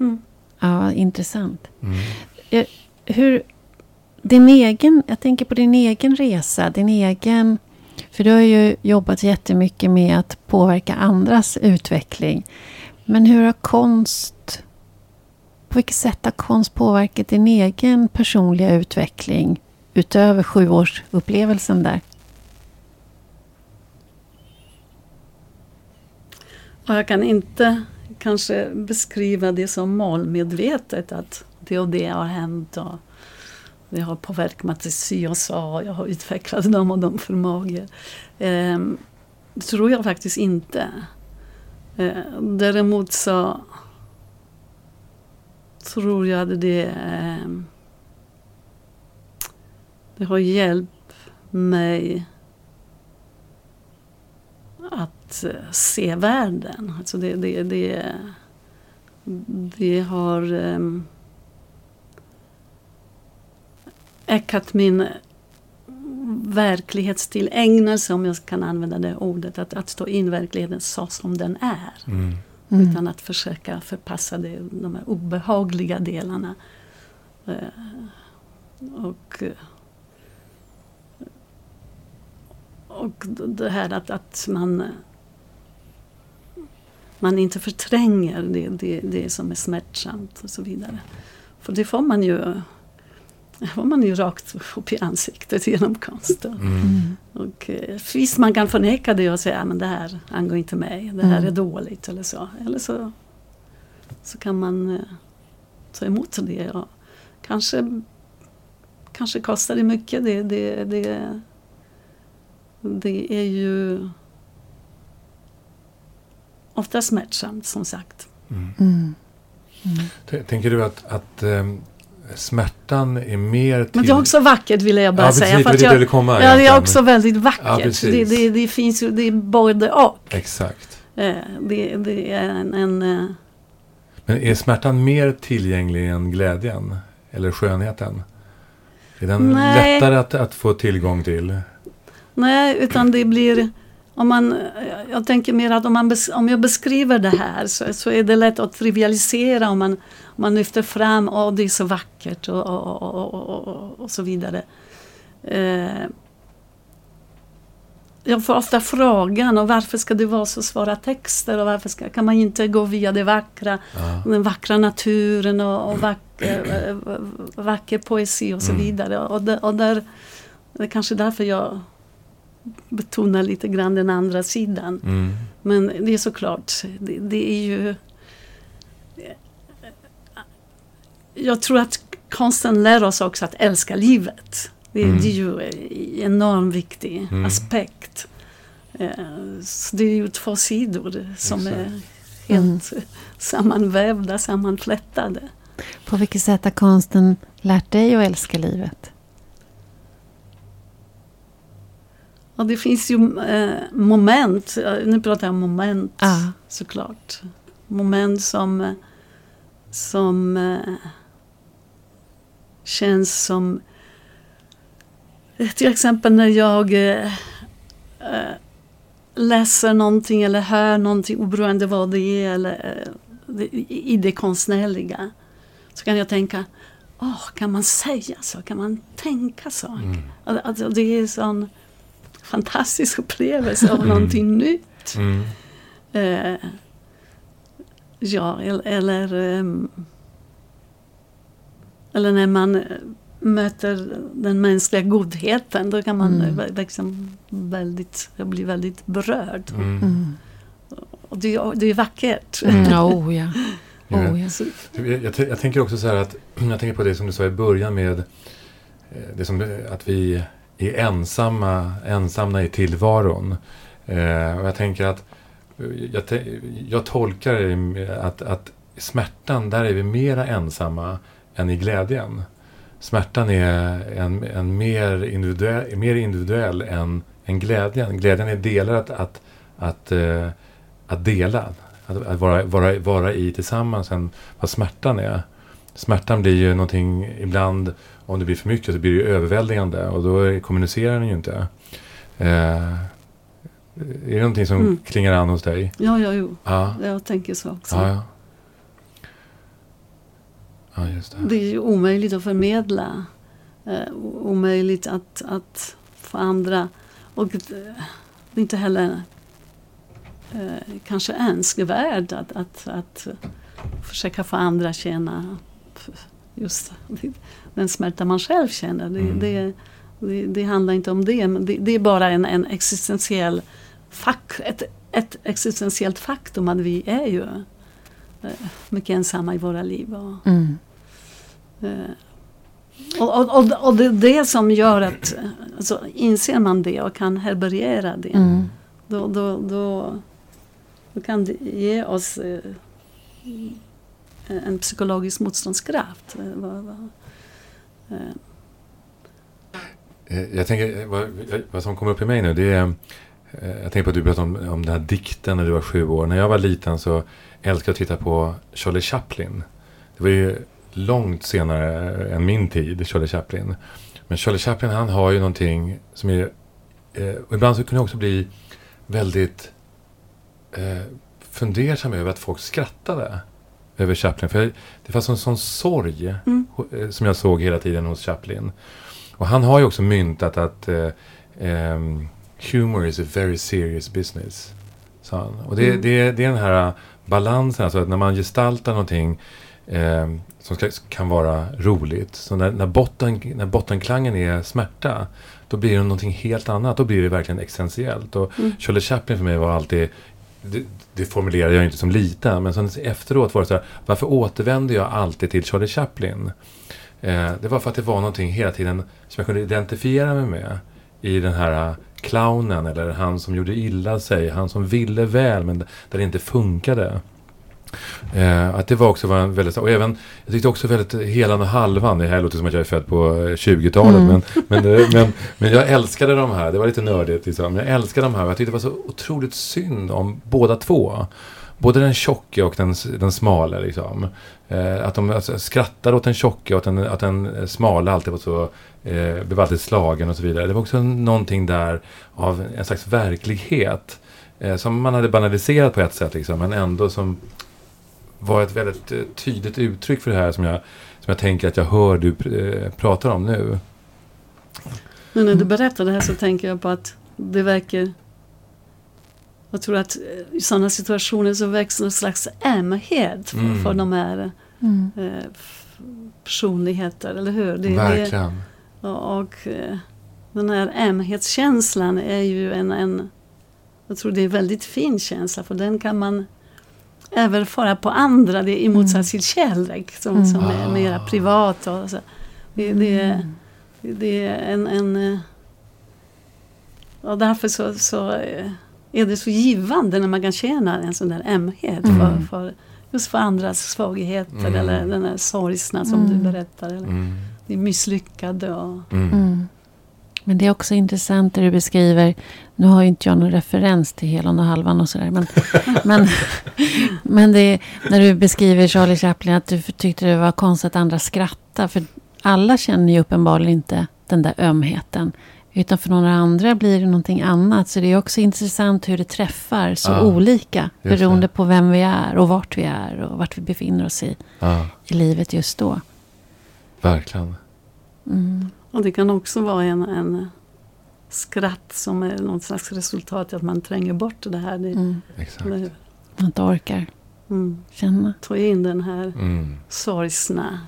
Mm. Ja, intressant. Mm. Hur, din egen, jag tänker på din egen resa, din egen... För du har ju jobbat jättemycket med att påverka andras utveckling. Men hur har konst... På vilket sätt har konst påverkat din egen personliga utveckling utöver sjuårsupplevelsen där? Och jag kan inte kanske beskriva det som målmedvetet att det och det har hänt och det har påverkat mig till si och så och jag har utvecklat de och de förmågor. Eh, det tror jag faktiskt inte. Eh, däremot så tror jag att det, eh, det har hjälpt mig att eh, se världen. Alltså det, det, det, det har um, ökat min verklighetstillägnelse, om jag kan använda det ordet. Att, att stå in verkligheten så som den är. Mm. Mm. Utan att försöka förpassa det, de här obehagliga delarna. Eh, och, eh, och det här att, att man man inte förtränger det, det, det som är smärtsamt och så vidare. För det får man ju, det får man ju rakt upp i ansiktet genom konsten. Mm. Mm. Och eh, visst, man kan förneka det och säga att det här angår inte mig, det här Mm. är dåligt eller så. Eller så, så kan man eh, ta emot det. Och kanske, kanske kostar det mycket. Det, det, det, det är ju ofta smärtsamt som sagt. Mm. Mm. Tänker du att, att ehm, smärtan är mer till... Men det är också vackert vill jag bara ja, säga. precis, för det att jag ville komma. ja, det är också väldigt vackert. Ja, det, det, det finns ju, det är både och. Exakt. Eh, Det, det är en, en eh, Men är smärtan mer tillgänglig än glädjen? Eller skönheten? Är den Nej. lättare att, att få tillgång till? Nej, utan det blir... Om man, jag tänker mer att om, man bes, om jag beskriver det här så, så är det lätt att trivialisera om man, om man lyfter fram att det är så vackert och, och, och, och, och, så vidare. Eh, jag får ofta frågan och varför ska det vara så svåra texter och varför ska, kan man inte gå via det vackra, Ja. den vackra naturen och, och vacker, [clears throat] vacker poesi och så Mm. vidare. Och, där, och där, det är kanske därför jag betonar lite grann den andra sidan. Mm. Men det är såklart, det, det är ju... Jag tror att konsten lär oss också att älska livet. Det, Mm. det är ju en enormt viktig Mm. aspekt. Eh, så det är ju två sidor som Exakt. är helt sammanvävda, sammanflätade. På vilket sätt har konsten lärt dig att älska livet? Och det finns ju eh, moment, eh, nu pratar jag om moment Ja. såklart. Moment som, som eh, känns som... eh, Till exempel när jag eh, eh, läser någonting eller hör någonting oberoende vad det är eller, eh, i det konstnärliga. Så kan jag tänka, oh, kan man säga så? Kan man tänka så? Mm. Alltså, det är sån fantastisk upplevelse av Mm. någonting nytt. Mm. Eh, ja, eller, eller, ehm, eller när man eh, möter den mänskliga godheten, då kan man Mm. mm. liksom väldigt, jag blir väldigt berörd. Mm. Mm. Och det, är- det är vackert. Mm. [laughs] Oh ja. Oh, ja. Så, Jag, jag, jag tänker också så här att, [clears throat] jag tänker på det som du sa i början med eh, det som, eh, att vi är ensamma, ensamma i tillvaron. Eh, och jag tänker att, eh, jag, jag tolkar det att, att smärtan, där är vi mera ensamma än i glädjen. Smärtan är en, en mer, individuell, mer individuell än, än glädjen. Glädjen är delar att, att, att, eh, att dela. Att, att vara, vara, vara i tillsammans än vad smärtan är. Smärtan blir ju någonting ibland, om det blir för mycket så blir det ju överväldigande och då kommunicerar den ju inte. Eh, är det någonting som Mm. klingar an hos dig? ja, ja, jo. Ja, Jag tänker så också. ja, ja. Ja, just det. Det är ju omöjligt att förmedla. Eh, omöjligt att, att få andra. Och eh, inte heller eh, kanske önskvärt att, att, att försöka få andra att känna just den smärta man själv känner. Det, Mm. det, det, det handlar inte om det. Men det, det är bara en, en existentiell fak, ett, ett existentiellt faktum att vi är ju eh, mycket ensamma i våra liv. Och, Mm. Eh, Och, och, och, och det är det som gör att alltså, inser man det och kan härbärgera det. Mm. Då, då, då, då kan det ge oss eh, Eh, en psykologisk motståndskraft. Eh, eh. Jag tänker, vad, vad som kommer upp i mig nu, det är... Jag tänker på att du pratade om, om den här dikten när du var sju år. När jag var liten så älskade jag att titta på Charlie Chaplin. Det var ju långt senare än min tid, Charlie Chaplin. Men Charlie Chaplin, han har ju någonting som är... Eh, och ibland så kunde jag också bli väldigt eh, fundersam över att folk skrattade över Chaplin. För det fanns en sån sorg Mm. eh, som jag såg hela tiden hos Chaplin. Och han har ju också myntat att eh, ehm, humor is a very serious business. Sa han. Och det, Mm. det, det är den här balansen, alltså att när man gestaltar någonting eh, som ska, kan vara roligt. Så när, när, botten, när bottenklangen är smärta, då blir det någonting helt annat. Då blir det verkligen existentiellt. Och Mm. Charlie Chaplin för mig var alltid, det, det formulerade jag inte som liten, men sen efteråt var det så här, varför återvände jag alltid till Charlie Chaplin? Eh, det var för att det var någonting hela tiden som jag kunde identifiera mig med i den här eh, clownen eller han som gjorde illa sig, han som ville väl men där det inte funkade. Eh, att det var också var en väldigt, och även, jag tyckte också väldigt Helan och Halvan, det här låter som att jag är född på eh, 20-talet, Mm. men, men, eh, men, men jag älskade de här, det var lite nördigt liksom, men jag älskade de här jag tyckte det var så otroligt synd om båda två. Både den tjocke och den, den smala liksom. Eh, att de alltså, skrattade åt den tjocke och att den, att den smala alltid var så, eh, blev alltid slagen och så vidare. Det var också någonting där av en slags verklighet. Eh, som man hade banaliserat på ett sätt liksom, men ändå som var ett väldigt eh, tydligt uttryck för det här som jag, som jag tänker att jag hör du eh, pratar om nu. Nu när du berättar det här så tänker jag på att det verkar... Jag tror att eh, i sådana situationer så växer en slags ömhet för, Mm. för de här Mm. eh, personligheter, eller hur? Det, det, Verkligen. och och den här ömhetskänslan är ju en, en... Jag tror det är en väldigt fin känsla för den kan man överföra på andra. Det är i motsats till kärlek som, Mm. som är Ah. mera privat. Och så. Det, det, är- Mm. det är en... en eh, och därför så, så eh, är det så givande när man kan känna en sån där ömhet Mm. för, för, just för andras svagheter Mm. eller den där sorgsna som Mm. du berättar. Eller Mm. det är misslyckade och... Mm. Mm. Men det är också intressant det du beskriver. Nu har ju inte jag någon referens till Helan och Halvan och sådär. Men, [laughs] men, men det är, när du beskriver Charlie Chaplin att du tyckte det var konstigt att andra skrattade. För alla känner ju uppenbarligen inte den där ömheten. Utan för några andra blir det någonting annat. Så det är också intressant hur det träffar så Ja, olika. Beroende på vem vi är och vart vi är och vart vi befinner oss i, Ja, i livet just då. verkligen. Mm. Och det kan också vara en, en skratt som är något slags resultat att man tränger bort det här. Det, Mm. Exakt. det, Man inte orkar mm, känna. ta in den här Mm. sorgsna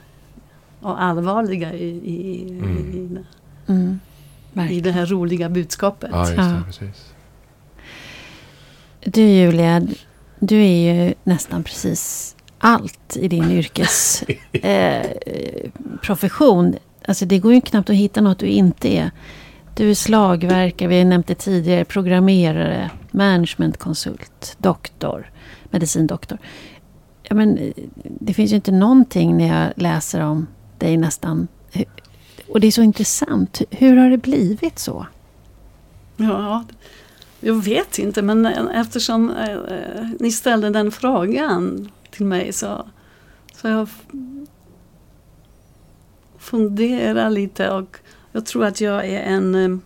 och allvarliga i, i, Mm. i, Mm. i det här roliga budskapet. Ja, just Ja. det. Precis. Du Julia, du är ju nästan precis allt i din [laughs] yrkesprofession. Eh, profession. alltså det går ju knappt att hitta något du inte är. Du är slagverkare, vi har nämnt det tidigare, programmerare, managementkonsult, doktor, medicindoktor. Ja, men, det finns ju inte någonting när jag läser om dig nästan. Och det är så intressant. Hur har det blivit så? Ja, jag vet inte men eftersom eh, ni ställde den frågan till mig så, så jag f- funderar lite och jag tror att jag är en eh,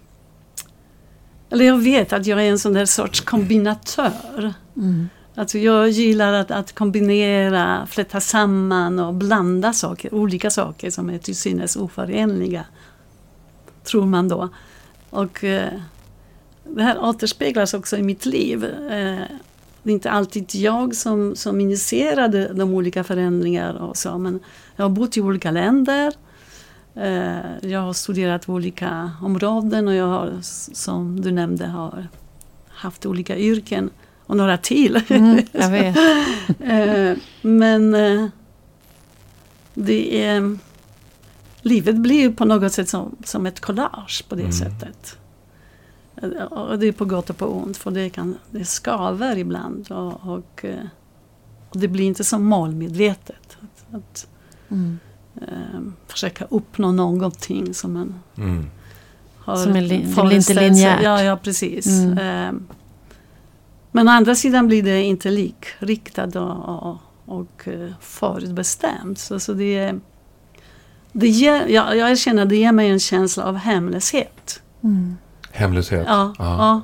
eller jag vet att jag är en sån där sorts kombinatör. Mm. Alltså jag gillar att, att kombinera, fläta samman och blanda saker, olika saker som är till synes oförenliga. Tror man då. Och eh, det här återspeglas också i mitt liv. Eh, det är inte alltid jag som, som initierade de olika förändringar och så, men jag har bott i olika länder. Eh, jag har studerat olika områden och jag har, som du nämnde, har haft olika yrken och några till. Mm, jag [laughs] vet. Eh, men eh, det är, livet blir på något sätt som, som ett collage på det Mm. sättet. Och det är på gott och på ont för det, kan, det skaver ibland och, och, och det blir inte så målmedvetet. Att, att Mm. Eh, försöka uppnå någonting som man Mm. har Som är li- det blir inte linjärt. Ja, ja precis. Mm. Eh, men å andra sidan blir det inte likriktat och, och, och eh, förutbestämt. Så, så det, är- det ger, jag, jag känner att det ger mig en känsla av hemlöshet. Mm. Hemlöshet. Ja, Ja.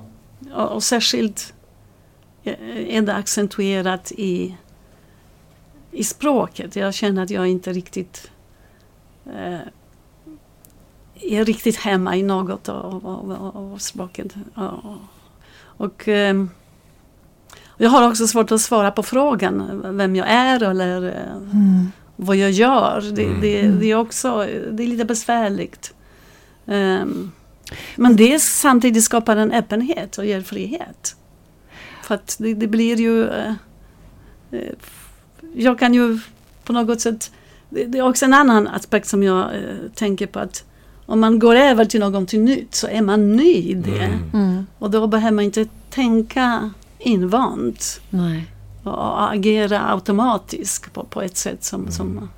Och, och särskilt eh, är det accentuerat i, i språket. Jag känner att jag inte riktigt är riktigt hemma i något av, av, av, av språket. Ja. Och, eh, jag har också svårt att svara på frågan vem jag är eller eh, Mm. vad jag gör. Det, Mm. det, det är också det är lite besvärligt. Ehm, men det samtidigt skapar en öppenhet och ger frihet. För att det, det blir ju... eh, eh, jag kan ju på något sätt... Det, det är också en annan aspekt som jag eh, tänker på att om man går över till någonting nytt så är man ny i det. Mm. Mm. Och då behöver man inte tänka invant Nej. och agera automatiskt på, på ett sätt som, Mm. som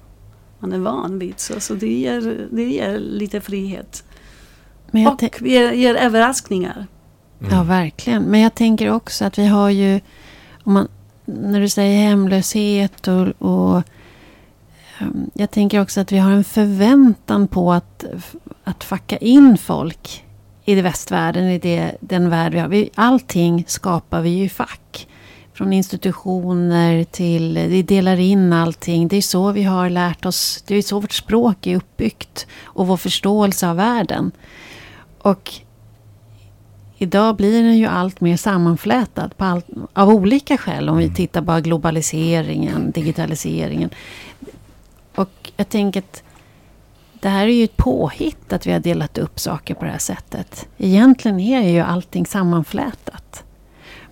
man är van vid. Så, så det, ger, det ger lite frihet. Men jag och ger, ger överraskningar. Mm. Ja, verkligen. Men jag tänker också att vi har ju... Om man, när du säger hemlöshet och... och jag tänker också att vi har en förväntan på att, att facka in folk i det västvärlden, i det, den värld vi har. Vi, allting skapar vi ju i fack. Från institutioner till... Vi delar in allting. Det är så vi har lärt oss. Det är så vårt språk är uppbyggt. Och vår förståelse av världen. Och Idag blir den ju allt mer sammanflätad på allt, av olika skäl. Om vi Mm. tittar på globaliseringen, digitaliseringen. Och jag tänker att det här är ju ett påhitt att vi har delat upp saker på det här sättet. Egentligen är ju allting sammanflätat.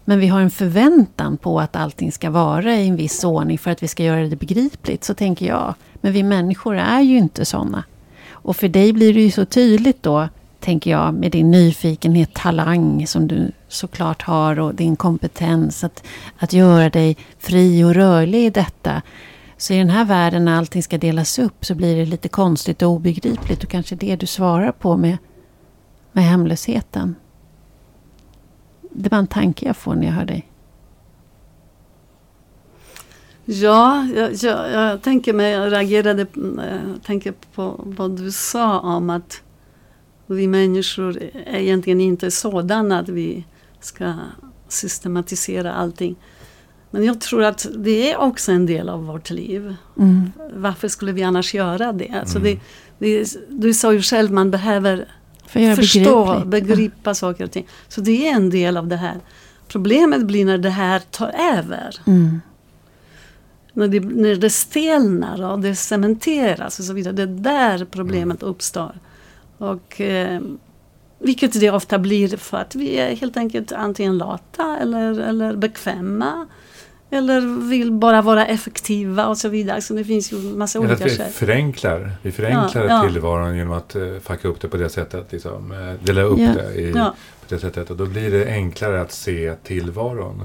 Men vi har en förväntan på att allting ska vara i en viss ordning för att vi ska göra det begripligt. Så tänker jag. Men vi människor är ju inte sådana. Och för dig blir det ju så tydligt då, tänker jag, med din nyfikenhet, talang som du såklart har och din kompetens att, att göra dig fri och rörlig i detta. Så i den här världen när allting ska delas upp så blir det lite konstigt och obegripligt och kanske det du svarar på med, med hemlösheten. Det var en tanke jag får när jag hör dig. Ja, jag, jag, jag tänker mig, jag reagerade, jag tänker på vad du sa om att vi människor är egentligen inte sådana att vi ska systematisera allting. Men jag tror att det är också en del av vårt liv. Mm. Varför skulle vi annars göra det? Alltså Mm. det, det du sa ju själv, man behöver För att förstå, begripa saker och ting. Så det är en del av det här. Problemet blir när det här tar över. Mm. När det, när det stelnar och det cementeras och så vidare. Det är där problemet uppstår. Och, eh, vilket det ofta blir för att vi är helt enkelt antingen lata eller, eller bekväma. Eller vill bara vara effektiva och så vidare. Så det finns ju massa olika vi skäl. förenklar, vi förenklar Ja, ja. tillvaron genom att uh, fucka upp det på det sättet. Liksom, uh, dela upp Ja. det i, Ja. på det sättet. Och då blir det enklare att se tillvaron.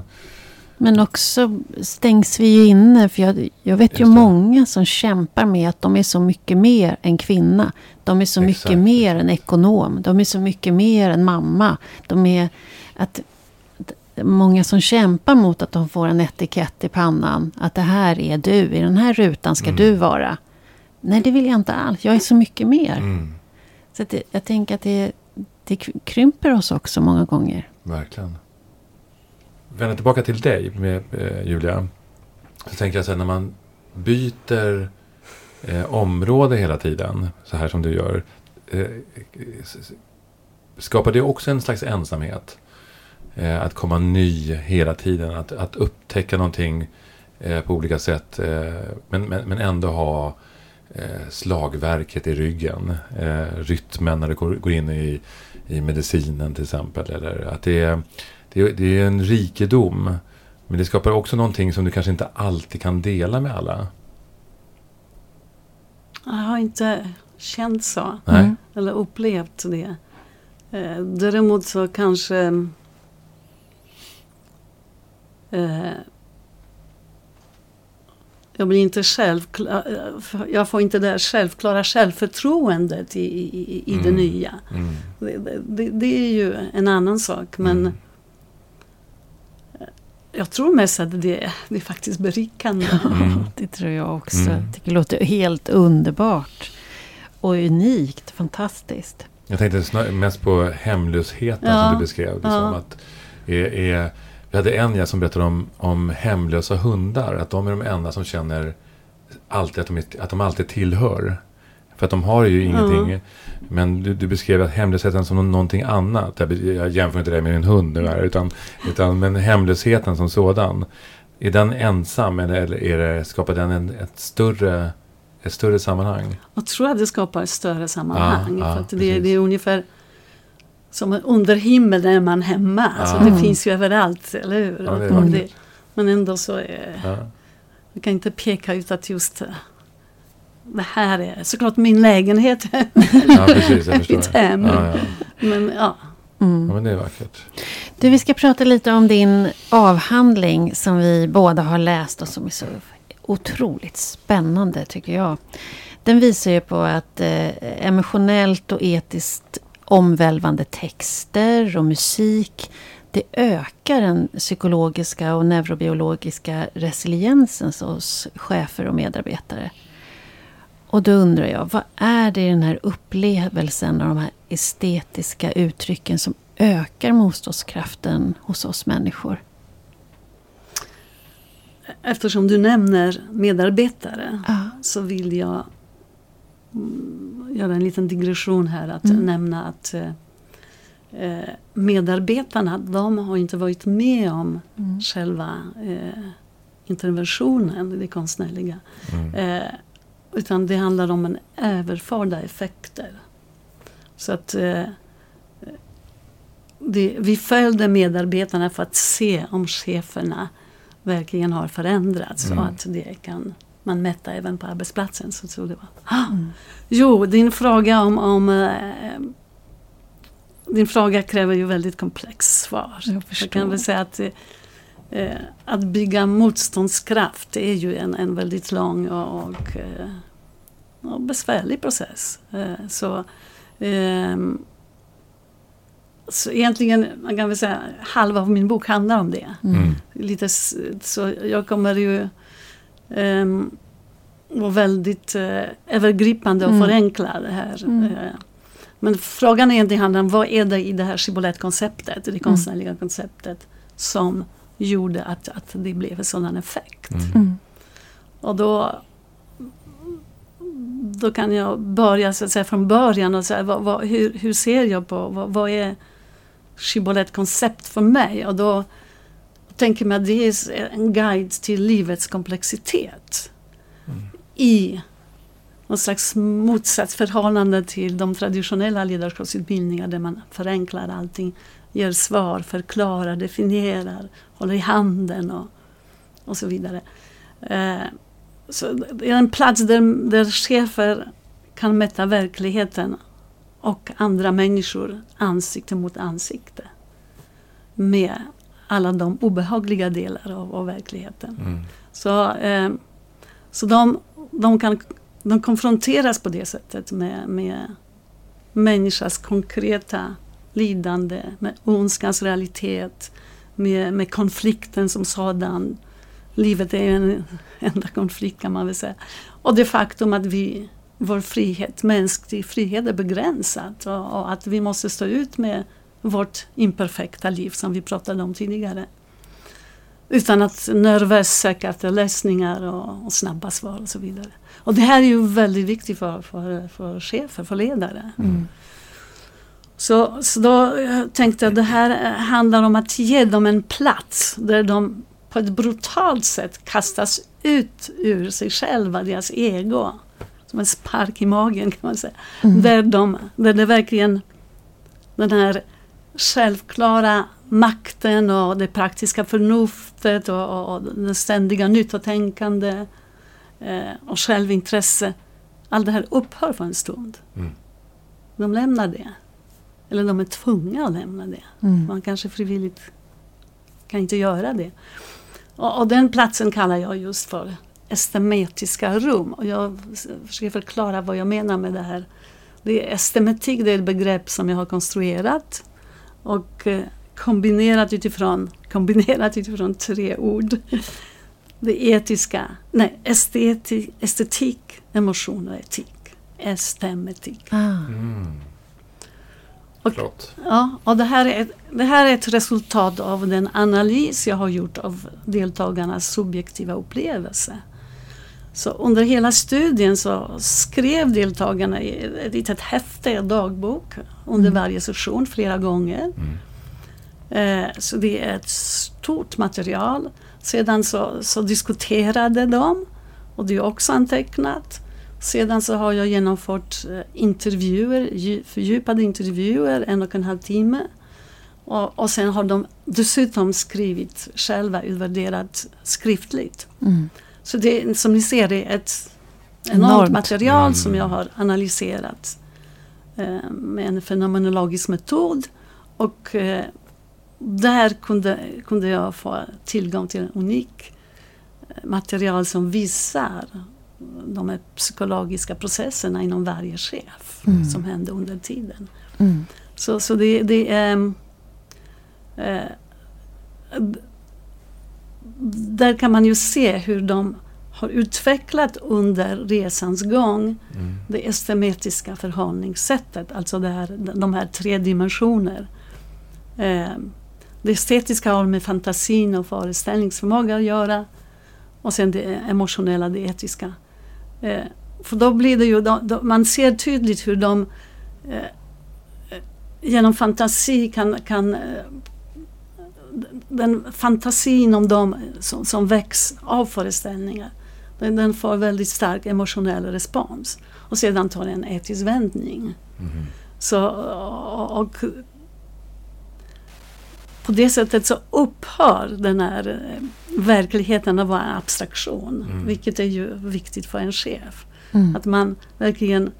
Men också stängs vi ju inne. För jag, jag vet ju Just det. många som kämpar med att de är så mycket mer än kvinna. De är så Exakt. mycket mer än ekonom. De är så mycket mer än mamma. De är att Många som kämpar mot att de får en etikett i pannan. Att det här är du. I den här rutan ska Mm. du vara. Nej, det vill jag inte alls. Jag är så mycket mer. Mm, Så det, jag tänker att det, det krymper oss också många gånger. verkligen. Vända tillbaka till dig med eh, Julia. Så tänker jag så här, när man byter eh, område hela tiden, så här som du gör. Eh, skapar det också en slags ensamhet? Eh, att komma ny hela tiden, att, att upptäcka någonting eh, på olika sätt. Eh, men, men, men ändå ha eh, slagverket i ryggen. Eh, rytmen när det går, går in i, i medicinen till exempel. Eller att det är, det, är, det är en rikedom. Men det skapar också någonting som du kanske inte alltid kan dela med alla. Jag har inte känt så. Nej. Eller upplevt det. Däremot så kanske eh, jag blir inte självklar, jag får inte det självklara självförtroendet i, i, i det Mm. nya. Mm. Det, det, det är ju en annan sak men Mm. jag tror mest att det, det är faktiskt berikande. [laughs] Mm. Det tror jag också. Mm. Jag tycker det låter helt underbart. Och unikt, fantastiskt. Jag tänkte mest på hemlösheten Ja. som du beskrev. Liksom, Ja. att är, är, vi hade en jag som berättade om, om hemlösa hundar. Att de är de enda som känner alltid att, de är, att de alltid tillhör. För att de har ju ingenting. Men du, du beskrev att hemlösheten som nå- någonting annat. Jag, jämför inte det med en hund nu här. Utan, utan, men hemlösheten som sådan. Är den ensam eller, är det, skapar den en, ett, större, ett större sammanhang? Jag tror att det skapar ett större sammanhang. För att det, det är ungefär som under himlen är man hemma. Alltså Ja. det finns ju överallt, eller hur? Ja, det det, men ändå så är, Ja. jag kan inte peka ut att just eh, det här är såklart min lägenhet. ja, [laughs] precis. Mitt hem. Ja, ja. men ja, Mm. ja, men det är vackert. Du, vi ska prata lite om din avhandling som vi båda har läst och som är så otroligt spännande tycker jag. Den visar ju på att eh, emotionellt och etiskt omvälvande texter och musik det ökar den psykologiska och neurobiologiska resiliensen hos chefer och medarbetare. Och då undrar jag, vad är det i den här upplevelsen av de här estetiska uttrycken som ökar motståndskraften hos oss människor? eftersom du nämner medarbetare Ja. så vill jag göra en liten digression här. Att Mm. nämna att eh, eh, medarbetarna de har inte varit med om Mm. själva eh, interventionen, det konstnärliga. Mm. Eh, utan det handlar om en överförda effekter. Så att det, vi följde medarbetarna för att se om cheferna verkligen har förändrats Mm. och att det kan man mäta även på arbetsplatsen. Så, så det var. Ah, Mm. Jo, din fråga om, om eh, din fråga kräver ju väldigt komplext svar. Jag. Jag kan väl säga att eh, att bygga motståndskraft är ju en, en väldigt lång och, och, och besvärlig process. Eh, så, ehm, så egentligen, man kan väl säga halva av min bok handlar om det. Mm. Lite, så jag kommer ju um, vara väldigt eh, övergripande och Mm. förenkla det här. Mm. Eh, Men frågan egentligen handlar om vad är det i det här Shibboleth-konceptet, det konstnärliga konceptet, som gjorde att, att det blev en sådan effekt. Mm. Mm. Och då, då kan jag börja så att säga, från början och säga vad, vad, hur, hur ser jag på, vad, vad är Shibboleth-koncept för mig? Och då tänker mig att det är en guide till livets komplexitet. Mm. I någon slags motsatsförhållande till de traditionella ledarskapsutbildningar där man förenklar allting, ger svar, förklarar, definierar, håller i handen och, och så vidare. Eh, så det är en plats där, där chefer kan mäta verkligheten och andra människor ansikte mot ansikte. Med alla de obehagliga delar av, av verkligheten. Mm. Så, eh, så de, de, kan, de konfronteras på det sättet med, med människans konkreta lidande, med ondskans realitet, med, med konflikten som sådan. Livet är en [laughs] enda konflikt kan man väl säga. Och det faktum att vi, vår frihet, mänsklig frihet är begränsad och, och att vi måste stå ut med vårt imperfekta liv som vi pratade om tidigare. Utan att nervöst söka efter lösningar och, och, snabba svar och så vidare. Och det här är ju väldigt viktigt för, för, för chefer, för ledare. Mm. Så, så då tänkte jag att det här handlar om att ge dem en plats där de på ett brutalt sätt kastas ut ur sig själva, deras ego. Som en spark i magen kan man säga. Mm. Där, de, där det verkligen den här självklara makten och det praktiska förnuftet och, och, och det ständiga nyttotänkande eh, och självintresse. Allt det här upphör för en stund. Mm. De lämnar det. Eller de är tvungna att lämna det. Mm. Man kanske frivilligt kan inte göra det. Och, och den platsen kallar jag just för estemetiska rum. Och jag försöker förklara vad jag menar med det här. Det är estemetik, det är ett begrepp som jag har konstruerat och eh, kombinerat utifrån, kombinerat utifrån tre ord. Det etiska, nej, esteti, estetik, emotion och etik. Estemetik. Ah. Mm. Och-. Ja, och det här, är, ett- det här är ett resultat av den analys jag har gjort av deltagarnas subjektiva upplevelse. Så under hela studien så skrev deltagarna i ett litet häfte, dagbok, under Mm. varje session flera gånger. Mm. Eh, så det är ett stort material. Sedan så, så diskuterade de och det är också antecknat. Sedan så har jag genomfört eh, intervjuer, dju- fördjupade intervjuer, en och en halv timme. Och, och sen har de dessutom skrivit själva, utvärderat skriftligt. Mm. Så det, som ni ser det är ett enormt, Enormt. material Mm. som jag har analyserat med en fenomenologisk metod. Och eh, där kunde, kunde jag få tillgång till en unik eh, material som visar de psykologiska processerna inom varje chef Mm. som hände under tiden. Mm. Så, så det, det är... Eh, d- där kan man ju se hur de har utvecklat under resans gång Mm. det estemetiska förhållningssättet, alltså det här, de här tre dimensioner. Eh, det estetiska har med fantasin och föreställningsförmåga att göra och sen det emotionella, det etiska. Eh, för då blir det ju, då, då, man ser tydligt hur de eh, eh, genom fantasi kan, kan eh, den fantasin om dem som, som väcks av föreställningar den, den får väldigt stark emotionell respons. Och sedan tar en etisk vändning. Mm. Så, och, och på det sättet så upphör den här eh, verkligheten att vara en abstraktion. Mm. Vilket är ju viktigt för en chef. Mm. Att man verkligen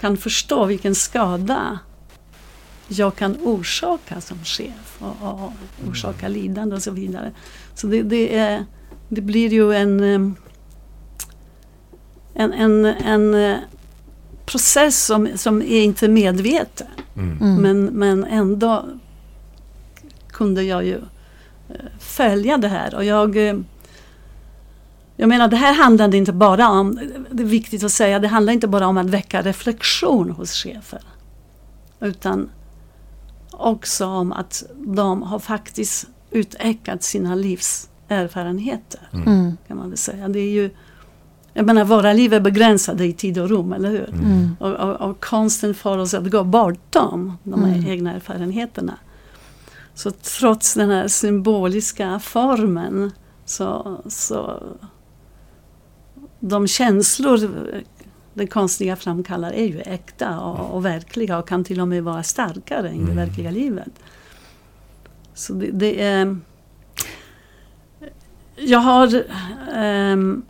kan förstå vilken skada jag kan orsaka som chef och, och orsaka lidande och så vidare. Så det, det, är, det blir ju en, em, en, en, en eh, process som, som är inte medveten. Mm. Mm. Men, men ändå kunde jag ju eh, följa det här. Och jag, eh, jag menar, det här handlade inte bara om, det är viktigt att säga, det handlar inte bara om att väcka reflektion hos chefer. utan också om att de har faktiskt utökat sina livserfarenheter. Mm. Mm. Kan man väl säga. Det är ju, jag menar, våra liv är begränsade i tid och rum, eller hur? Mm. Och, och, och konsten får oss att gå bortom de här Mm. egna erfarenheterna. Så trots den här symboliska formen så, så de känslor den konstnärliga framkallar är ju äkta och, och verkliga och kan till och med vara starkare än det Mm. verkliga livet. Så det, det är... Jag har... ehm,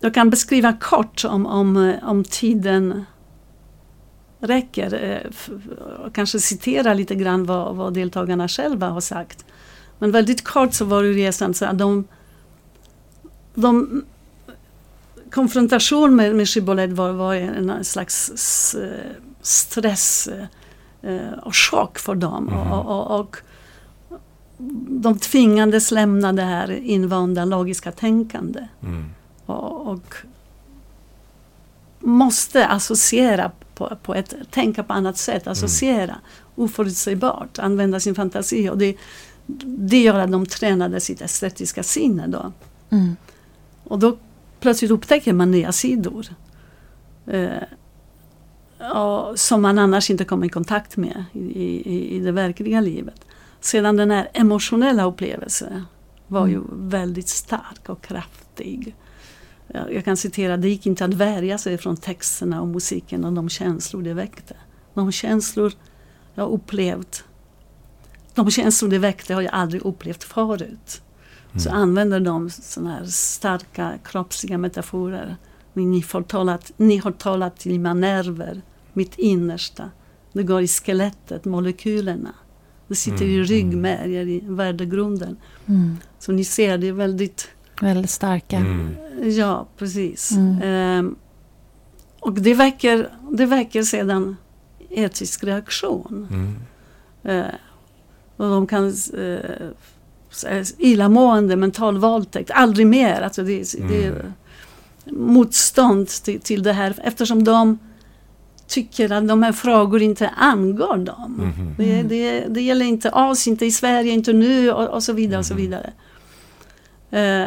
jag kan beskriva kort om, om, eh, om tiden räcker. eh, kanske citera lite grann vad, vad deltagarna själva har sagt. Men väldigt kort så var ju resan så att de, de konfrontation med, med Shibboleth var, var en slags stress eh, och chock för dem. Mhm. Och, och, och de tvingades lämna det här invanda logiska tänkande. Mm. Och, och måste associera på, på ett, tänka på annat sätt, associera oförutsägbart, använda sin fantasi. Och det, det gör att de tränade sitt estetiska sinne då. Mm. Och då plötsligt upptäcker man nya sidor. Eh, och, som man annars inte kommer i kontakt med i, i, i det verkliga livet. Sedan den här emotionella upplevelsen var ju väldigt stark och kraftig. Jag, kan citera, det gick inte att värja sig från texterna och musiken och de känslor det väckte. De känslor jag upplevt, de känslor det väckte har jag aldrig upplevt förut. Så Mm. använder de sådana här starka kroppsliga metaforer. Ni, får talat, ni har talat till mina nerver, mitt innersta. Det går i skelettet, molekylerna. Det sitter i Mm, ryggmärgen, i värdegrunden. Mm. Så ni ser, det är väldigt... Väldigt starka. Mm. Ja, precis. Mm. Ehm, och det väcker, det väcker sedan etisk reaktion. Mm. Eh, och de kan eh, illamående, mental våldtäkt, aldrig mer. Alltså det, det är Mm. motstånd till, till det här eftersom de tycker att de här frågorna inte angår dem. Mhm. Det, det, det gäller inte oss, inte i Sverige, inte nu och, och så vidare. Och så Mhm. vidare. Eh,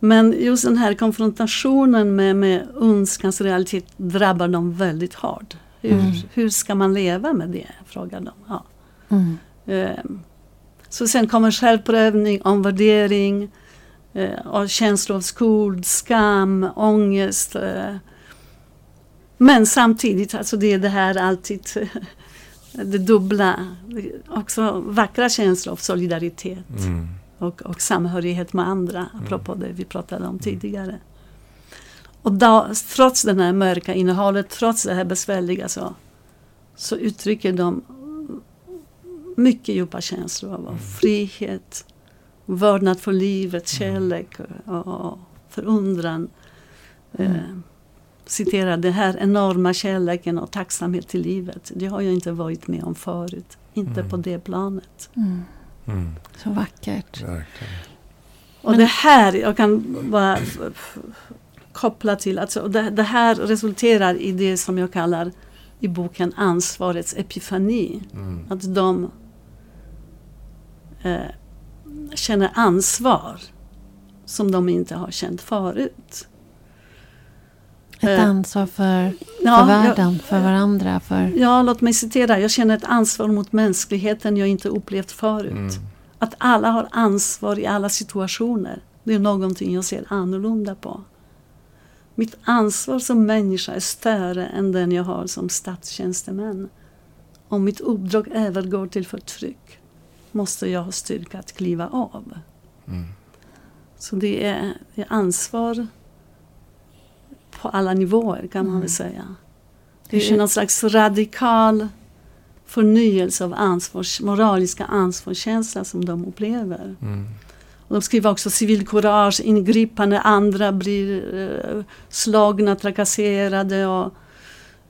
men just den här konfrontationen med, med ondskans realitet drabbar dem väldigt hårt. Hur, Mm. hur ska man leva med det? frågar de. Ja. Mm. Eh, Så sen kommer självprövning, omvärdering eh, och känslor av skuld, skam, ångest. Men samtidigt, alltså det är det här alltid [laughs] det dubbla, också vackra känslor av solidaritet Mm. Och, och samhörighet med andra, apropå det vi pratade om tidigare. Och då, trots den här mörka innehållet, trots det här besvärliga så, så uttrycker de mycket djupa känslor av frihet, vördnad för livet, kärlek och, och förundran. Eh, citerar den här enorma kärleken och tacksamhet till livet. Det har jag inte varit med om förut. Inte Mm. på det planet. Mm. Mm. Så vackert. Verkligen. Och Men- det här, jag kan bara koppla till, alltså det, det här resulterar i det som jag kallar i boken ansvarets epifani. Mm. Att de eh, känner ansvar som de inte har känt förut. Ett Eh, ansvar för, för Ja, världen, för varandra, för... Jag, ja, låt mig citera. Jag känner ett ansvar mot mänskligheten jag inte upplevt förut. Mm. Att alla har ansvar i alla situationer. Det är någonting jag ser annorlunda på. Mitt ansvar som människa är större än den jag har som statstjänsteman. Om mitt uppdrag övergår till förtryck måste jag ha styrka att kliva av. Mm. Så det är, det är ansvar på alla nivåer kan man Mm. väl säga. Hur Det är någon slags radikal förnyelse av ansvars, moraliska ansvarskänsla som de upplever. Mm. Och de skriver också civilkurage, ingripa när andra blir eh, slagna, trakasserade. Och,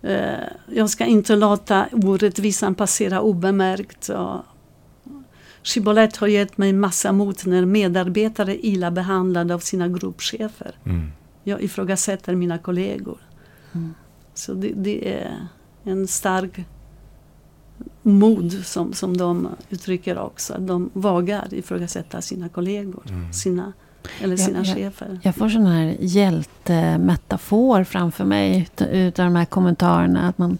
eh, jag ska inte låta orättvisan passera obemärkt. Och, Shibboleth har gett mig massa mot när medarbetare illa behandlade av sina gruppchefer. Mm. Jag ifrågasätter mina kollegor. Mm. Så det, det är en stark mod som, som de uttrycker också. Att de vågar ifrågasätta sina kollegor, Mm. sina, eller sina ja. chefer. Jag får sån här hjältemetafor framför mig ut- utav de här kommentarerna. Att man,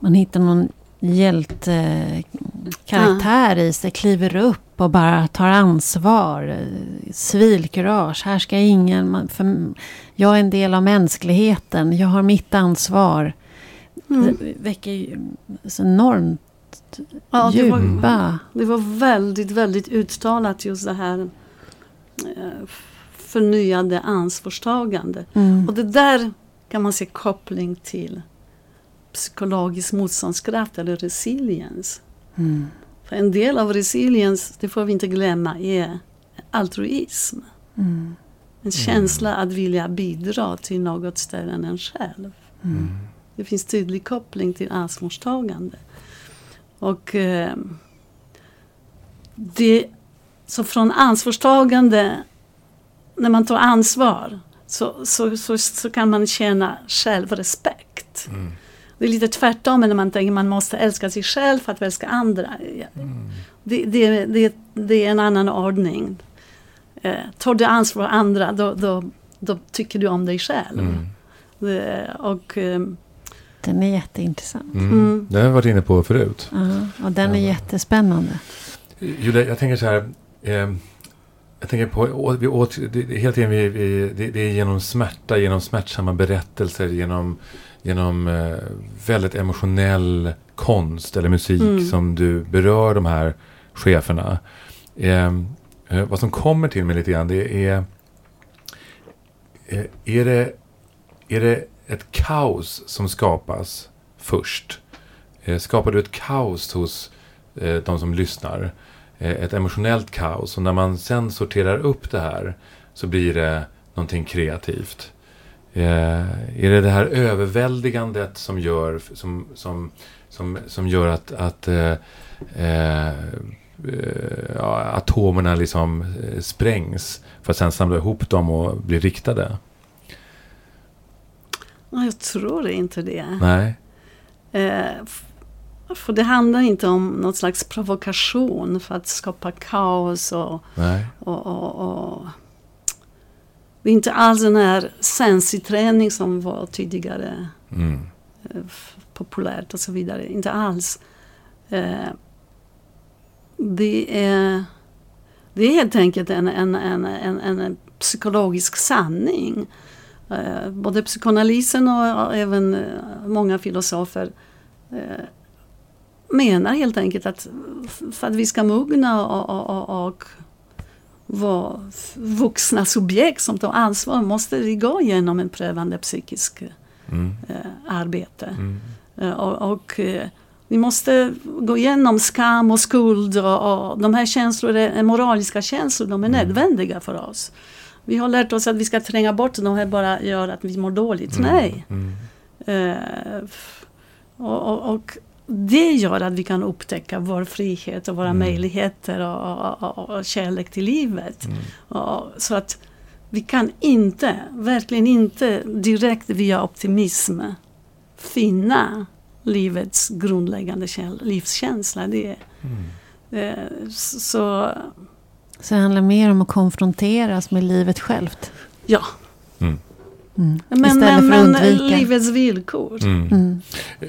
man hittar någon hjältekaraktär i sig, kliver upp och bara tar ansvar. Civilkurage, här ska ingen... För, jag är en del av mänskligheten, jag har mitt ansvar. Mm. Det väcker så enormt Ja, det var- djupa... Det var väldigt, väldigt uttalat just det här eh, förnyade ansvarstagande. Mm. Och det där kan man se koppling till psykologisk motståndskraft eller resilience. Mm. För en del av resilience, det får vi inte glömma, är altruism. Mm. En känsla att vilja bidra till något större än en själv. Mm. Det finns tydlig koppling till ansvarstagande. Och eh, det, så från ansvarstagande, när man tar ansvar, så, så, så, så kan man känna självrespekt. Mm. Det är lite tvärtom när man tänker man måste älska sig själv för att älska andra. Mm. Det, det, det, det är en annan ordning. Eh, tar du ansvar för andra, då, då, då tycker du om dig själv. Mm. Det, och, ehm, Den är jätteintressant. Mm. Mm. Det har jag varit inne på förut. Ja, och den är Ja. jättespännande. Julia, jag tänker så här. Eh, jag tänker på, vi åt, det, det, hela tiden vi, vi, det, det är genom smärta, genom smärtsamma berättelser, genom, genom eh, väldigt emotionell konst eller musik Mm. som du berör de här cheferna. Eh, eh, vad som kommer till mig lite grann, det är... Eh, är, det, är det ett kaos som skapas först? Eh, skapar du ett kaos hos eh, de som lyssnar? Eh, ett emotionellt kaos. Och när man sen sorterar upp det här så blir det någonting kreativt. Eh, är det det här överväldigandet som gör, som, som, som, som gör att, att eh, eh, ja, atomerna liksom eh, sprängs för att sen samla ihop dem och bli riktade? ja, jag tror inte det. Nej. Eh, för det handlar inte om någon slags provokation för att skapa kaos och, och, och, och det är inte alls den här sensiträning som var tidigare Mm. eh, populärt och så vidare. Inte alls. Eh, det, är, det är helt enkelt en, en, en, en, en psykologisk sanning. Eh, både psykoanalysen och, även många filosofer menar helt enkelt att för att vi ska mogna och, och, och, och vara vuxna subjekt som tar ansvar måste vi gå igenom en prövande psykisk Mm. eh, arbete. Mm. Eh, och och eh, vi måste gå igenom skam och skuld och, och de här känslor, är moraliska känslor, de är Mm. nödvändiga för oss. Vi har lärt oss att vi ska tränga bort de här bara gör att vi mår dåligt. Mm. Nej. Mm. Eh, och, och, och det gör att vi kan upptäcka vår frihet och våra Mm. möjligheter och, och, och, och kärlek till livet. Mm. Och, så att vi kan inte, verkligen inte direkt via optimism finna livets grundläggande livskänsla. Det, är- Mm. eh, så Så det handlar mer om att konfronteras med livet självt. ja. Mm. Mm. Men, Istället men, för att men undvika. livets villkor. Mm. Mm.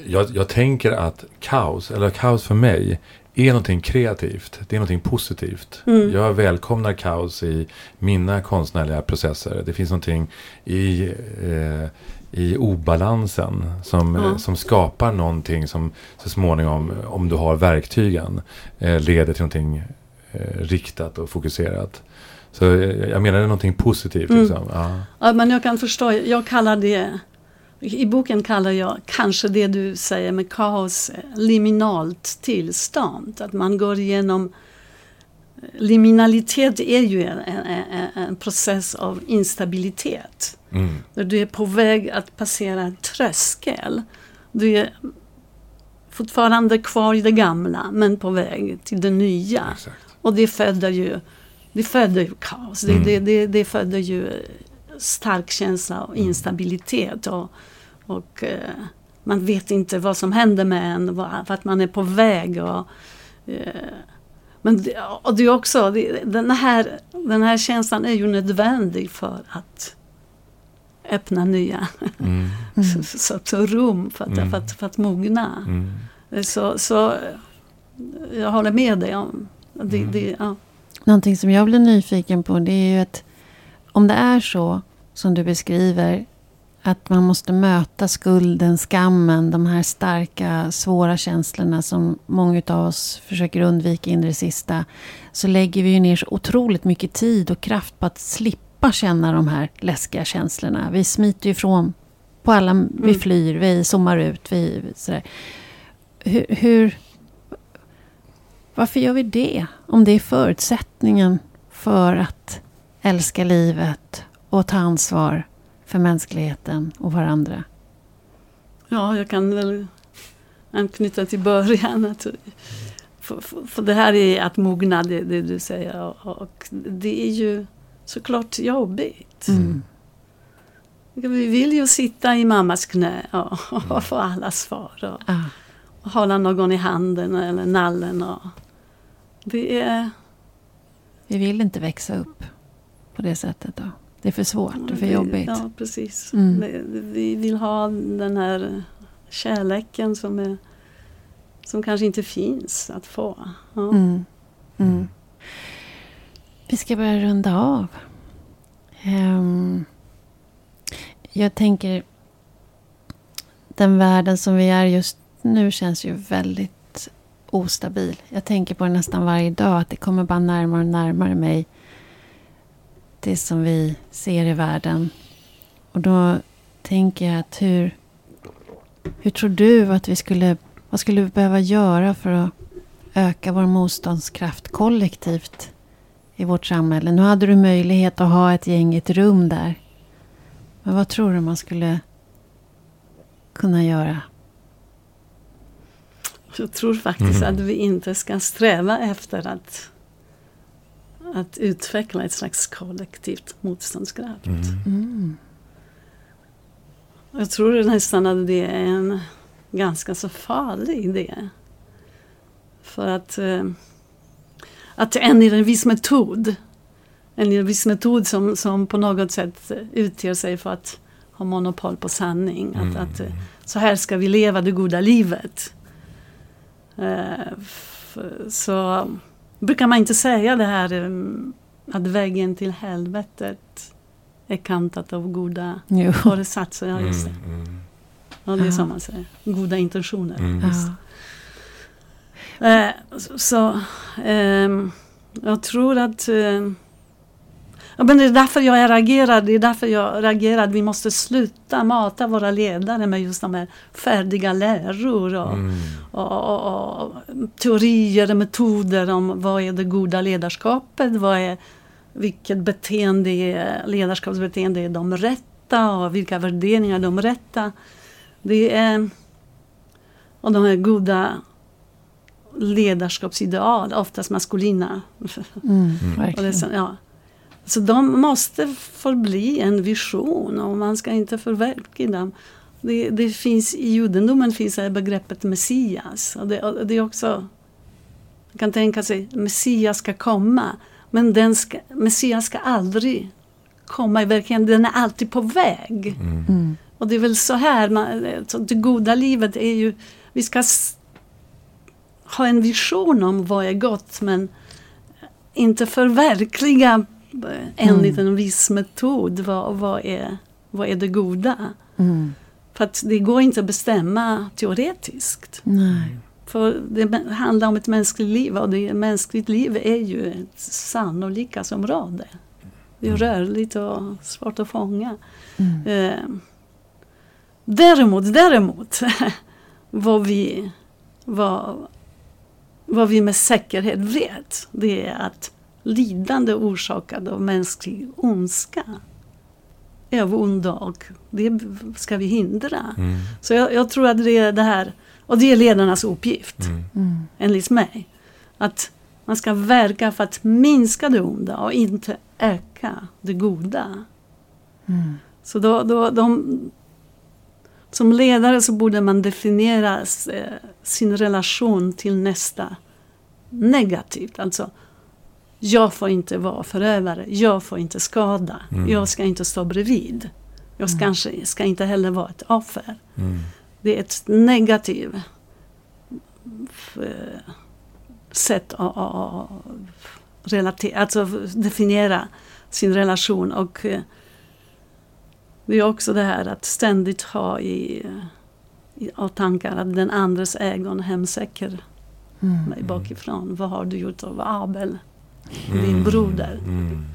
Jag, jag tänker att kaos, eller kaos för mig, är någonting kreativt. Det är någonting positivt. Mm. Jag välkomnar kaos i mina konstnärliga processer. Det finns någonting i, eh, i obalansen som, eh, som skapar någonting som så småningom, om du har verktygen, eh, leder till någonting eh, riktat och fokuserat. Så eh, jag menar det är någonting positivt. Mm. Liksom. Ja. Ja, men jag kan förstå, jag kallar det i boken kallar jag kanske det du säger med kaos eh, liminalt tillstånd. Att man går igenom Liminalitet är ju en, en, en, process av instabilitet. Mm. Du är på väg att passera en tröskel. Du är fortfarande kvar i det gamla men på väg till det nya. Exakt. Och det föder ju, det föder ju kaos. Det, Mm. det, det, det föder ju stark känsla och Mm. instabilitet. Och, och eh, man vet inte vad som händer med en, att man är på väg. Och, eh, men det, och det är också, det, den, här, den här känslan är ju nödvändig för att öppna nya Mm. [laughs] Mm. så, så, så rum för att, Mm. för, att, för att mogna. Mm. Så, så jag håller med dig om det. Mm. det ja. Någonting som jag blir nyfiken på det är ju att om det är så som du beskriver att man måste möta skulden, skammen, de här starka, svåra känslorna som många av oss försöker undvika in i det sista. Så lägger vi ju ner så otroligt mycket tid och kraft på att slippa känna de här läskiga känslorna. Vi smiter ju ifrån på alla, vi Mm. flyr, vi zoomar ut, vi sådär. Hur, hur, varför gör vi det? Om det är förutsättningen för att älska livet och ta ansvar för mänskligheten och varandra. ja, jag kan väl anknyta till början. Att, för, för, för det här är att mogna, det, det du säger. Och, och det är ju såklart jobbigt. Mm. Vi vill ju sitta i mammas knä och, och få alla svar. Och, Ah, och hålla någon i handen eller nallen. Och, det är... vi vill inte växa upp på det sättet då. Det är för svårt, är för jobbigt. Ja, precis. Mm. Det, vi vill ha den här kärleken som, är, som kanske inte finns att få. Ja. Mm. Mm. Vi ska börja runda av. Ehm, jag tänker... Den världen som vi är just nu känns ju väldigt ostabil. Jag tänker på det nästan varje dag. Att det kommer bara närmare och närmare mig. Det som vi ser i världen. Och då tänker jag att hur... Hur tror du att vi skulle... Vad skulle vi behöva göra för att öka vår motståndskraft kollektivt i vårt samhälle. Nu hade du möjlighet att ha ett gäng i ett rum där. Men vad tror du man skulle kunna göra? Jag tror faktiskt Mm. att vi inte ska sträva efter att, att utveckla ett slags kollektivt motståndskraft. Mm. Mm. Jag tror nästan att det är en ganska så farlig idé. För att, eh, att en i en viss metod, en viss metod som, som på något sätt utger sig för att ha monopol på sanning. Mm. Att, att eh, så här ska vi leva det goda livet. Eh, så brukar man inte säga det här eh, att vägen till helvetet är kantat av goda Jo. föresatser. Ja, just det. Mm, mm, Ja, det är som man säger. Goda intentioner. mm. Ja. Eh, så så ehm, jag tror att... Ja, men det är därför jag reagerar. Det är därför jag reagerar. Vi måste sluta mata våra ledare med just de här färdiga läror och, Mm. och, och, och teorier och metoder om vad är det goda ledarskapet, vad är, vilket beteende är, ledarskapsbeteende är de rätta och vilka värderingar är de rätta. Det är, och de här goda ledarskapsideal, oftast maskulina. Mm, Och det ja. Så de måste förbli en vision och man ska inte förverkliga dem. Det, det finns, I judendomen finns det begreppet Messias. Och det, och det är också, man kan tänka sig Messias ska komma. Men den ska, Messias ska aldrig komma i verkligheten. Den är alltid på väg. Mm. Mm. Och det är väl så här, man, så det goda livet är ju, vi ska ha en vision om vad är gott men inte förverkliga en viss metod vad, vad, är, vad är det goda. Mm. För att det går inte att bestämma teoretiskt. Nej. För det handlar om ett mänskligt liv och det mänskligt liv är ju ett sannolikhetsområde. Det är rörligt och svårt att fånga. Mm. Eh, däremot, däremot [laughs] vad, vi, vad, vad vi med säkerhet vet det är att lidande orsakad av mänsklig ondska är av ondo och det ska vi hindra. Mm. Så jag, jag tror att det är det här, och det är ledarnas uppgift Mm. Mm. enligt mig. Att man ska verka för att minska det onda och inte öka det goda. Mm. Så då, då, de, som ledare så borde man definiera eh, sin relation till nästa negativt. Alltså, jag får inte vara förövare, jag får inte skada, Mm. jag ska inte stå bredvid. Jag ska, Mm. kanske, ska inte heller vara ett offer. Mm. Det är ett negativt eh, sätt att, relatera, alltså definiera sin relation. Och eh, det är också det här att ständigt ha i, i tankar att den andres ögon hemsöker Mm. mig bakifrån. Vad har du gjort av Abel? Mm. Din broder. Mm.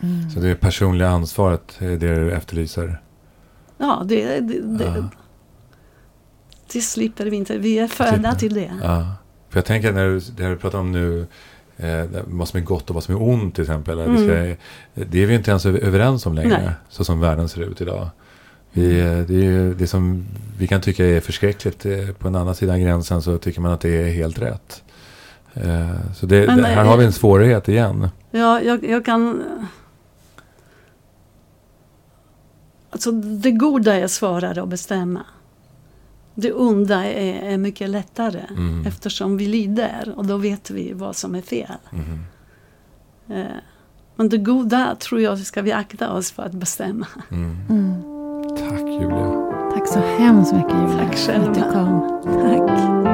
Mm. Så det är personliga ansvaret, är det du efterlyser? Ja, det, det, det, Ja. det slipper vi inte. Vi är födda till det. Ja. För jag tänker när du, det du pratar om nu, eh, vad som är gott och vad som är ont till exempel. Vi ska, det är vi inte ens över- överens om längre, Nej. så som världen ser ut idag. Vi, eh, det, är ju det som vi kan tycka är förskräckligt, eh, på en annan sidan gränsen så tycker man att det är helt rätt. Eh, Så det, Men, här eh, har vi en svårighet igen. Ja, jag, jag kan... Alltså det goda är svårare att bestämma. Det onda är, är mycket lättare Mm. eftersom vi lider och då vet vi vad som är fel. Eh, men det goda tror jag ska vi akta oss för att bestämma. Mm. Mm. Tack Julia. Tack så hemskt mycket Julia Tack för att du själva. kom. Tack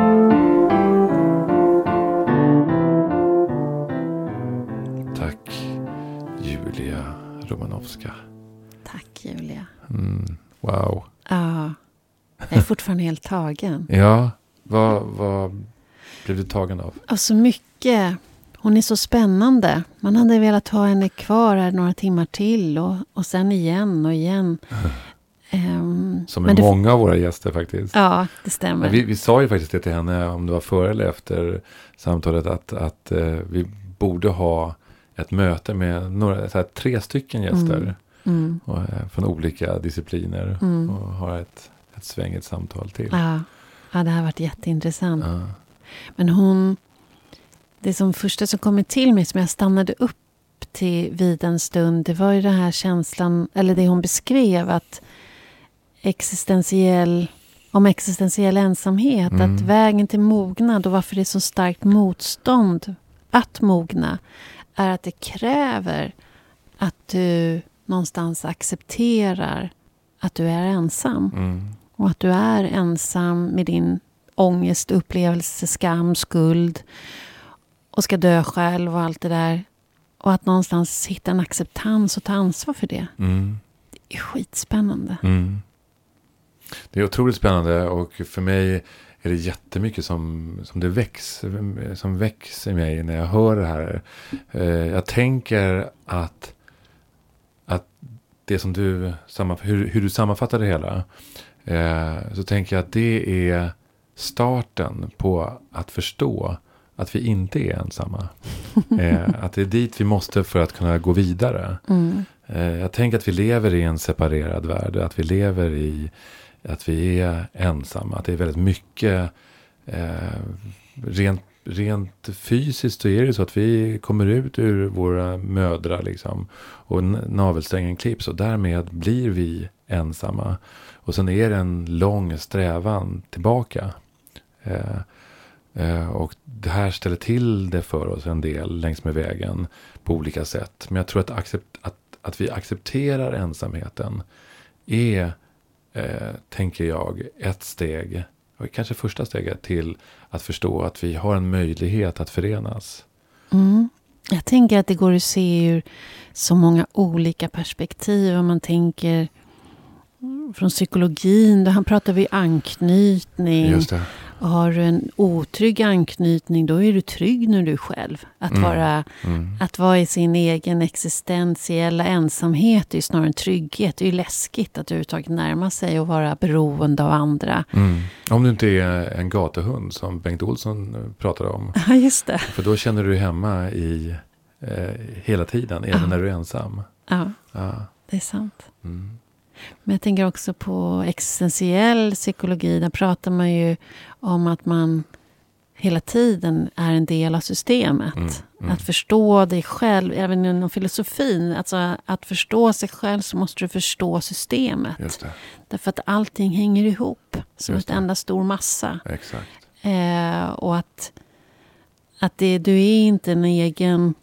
Romanovska. Tack Julia. Mm. Wow. Ja, jag är fortfarande helt tagen. [laughs] Ja, vad, vad blev du tagen av? Och så mycket. Hon är så spännande. Man hade velat ha henne kvar här några timmar till och, och sen igen och igen. [laughs] Ehm, Som är det- många av våra gäster faktiskt. Ja, det stämmer. Vi, vi sa ju faktiskt det till henne, om det var före eller efter samtalet, att, att eh, vi borde ha ett möte med några, så här, tre stycken gäster Mm. Mm. och, eh, från olika discipliner Mm. och ha ett, ett svängigt samtal till. Ja. ja, det har varit jätteintressant. Ja. Men hon... Det som första som kommer till mig, som jag stannade upp till vid en stund, det var ju den här känslan, eller det hon beskrev, att existentiell, om existentiell ensamhet, Mm. att vägen till mognad och varför det är så starkt motstånd att mogna, är att det kräver att du någonstans accepterar att du är ensam. Mm. Och att du är ensam med din ångest, upplevelse, skam, skuld och ska dö själv och allt det där. Och att någonstans hitta en acceptans och ta ansvar för det. Mm. Det är skitspännande. Mm. Det är otroligt spännande och för mig är det jättemycket som, som det väcks, som väcks i mig när jag hör det här. Eh, Jag tänker att, att det som du, hur, hur du sammanfattar det hela, eh, så tänker jag att det är starten på att förstå att vi inte är ensamma. [laughs] Eh, Att det är dit vi måste för att kunna gå vidare. Mm. Jag tänker att vi lever i en separerad värld. Att vi lever i att vi är ensamma. Att det är väldigt mycket. Eh, rent, rent fysiskt så är det så att vi kommer ut ur våra mödrar. Liksom, och navelsträngen klipps. Och därmed blir vi ensamma. Och sen är det en lång strävan tillbaka. Eh, eh, och det här ställer till det för oss en del längs med vägen på olika sätt. Men jag tror att, accept, att, att vi accepterar ensamheten är, eh, tänker jag, ett steg, kanske första steget till att förstå att vi har en möjlighet att förenas. Mm. Jag tänker att det går att se ur så många olika perspektiv. Om man tänker från psykologin, där han pratar vi anknytning. Och har du en otrygg anknytning, då är du trygg när du är själv. Att, Mm. vara, Mm. att vara i sin egen existentiella ensamhet är ju snarare en trygghet. Det är ju läskigt att överhuvudtaget närma sig och vara beroende av andra. Mm. Om du inte är en gatuhund som Bengt Olsson eh, pratade om. [laughs] Ja, just det. För då känner du dig hemma i eh, hela tiden, även Ja. när du är ensam. Ja, Ja. det är sant. Mm. Men jag tänker också på existentiell psykologi. Där pratar man ju om att man hela tiden är en del av systemet. Mm, mm. Att förstå dig själv, även inom filosofin. Alltså att förstå sig själv så måste du förstå systemet. Därför att allting hänger ihop som Just ett det. enda stor massa. Eh, och att, att det, du är inte en egen...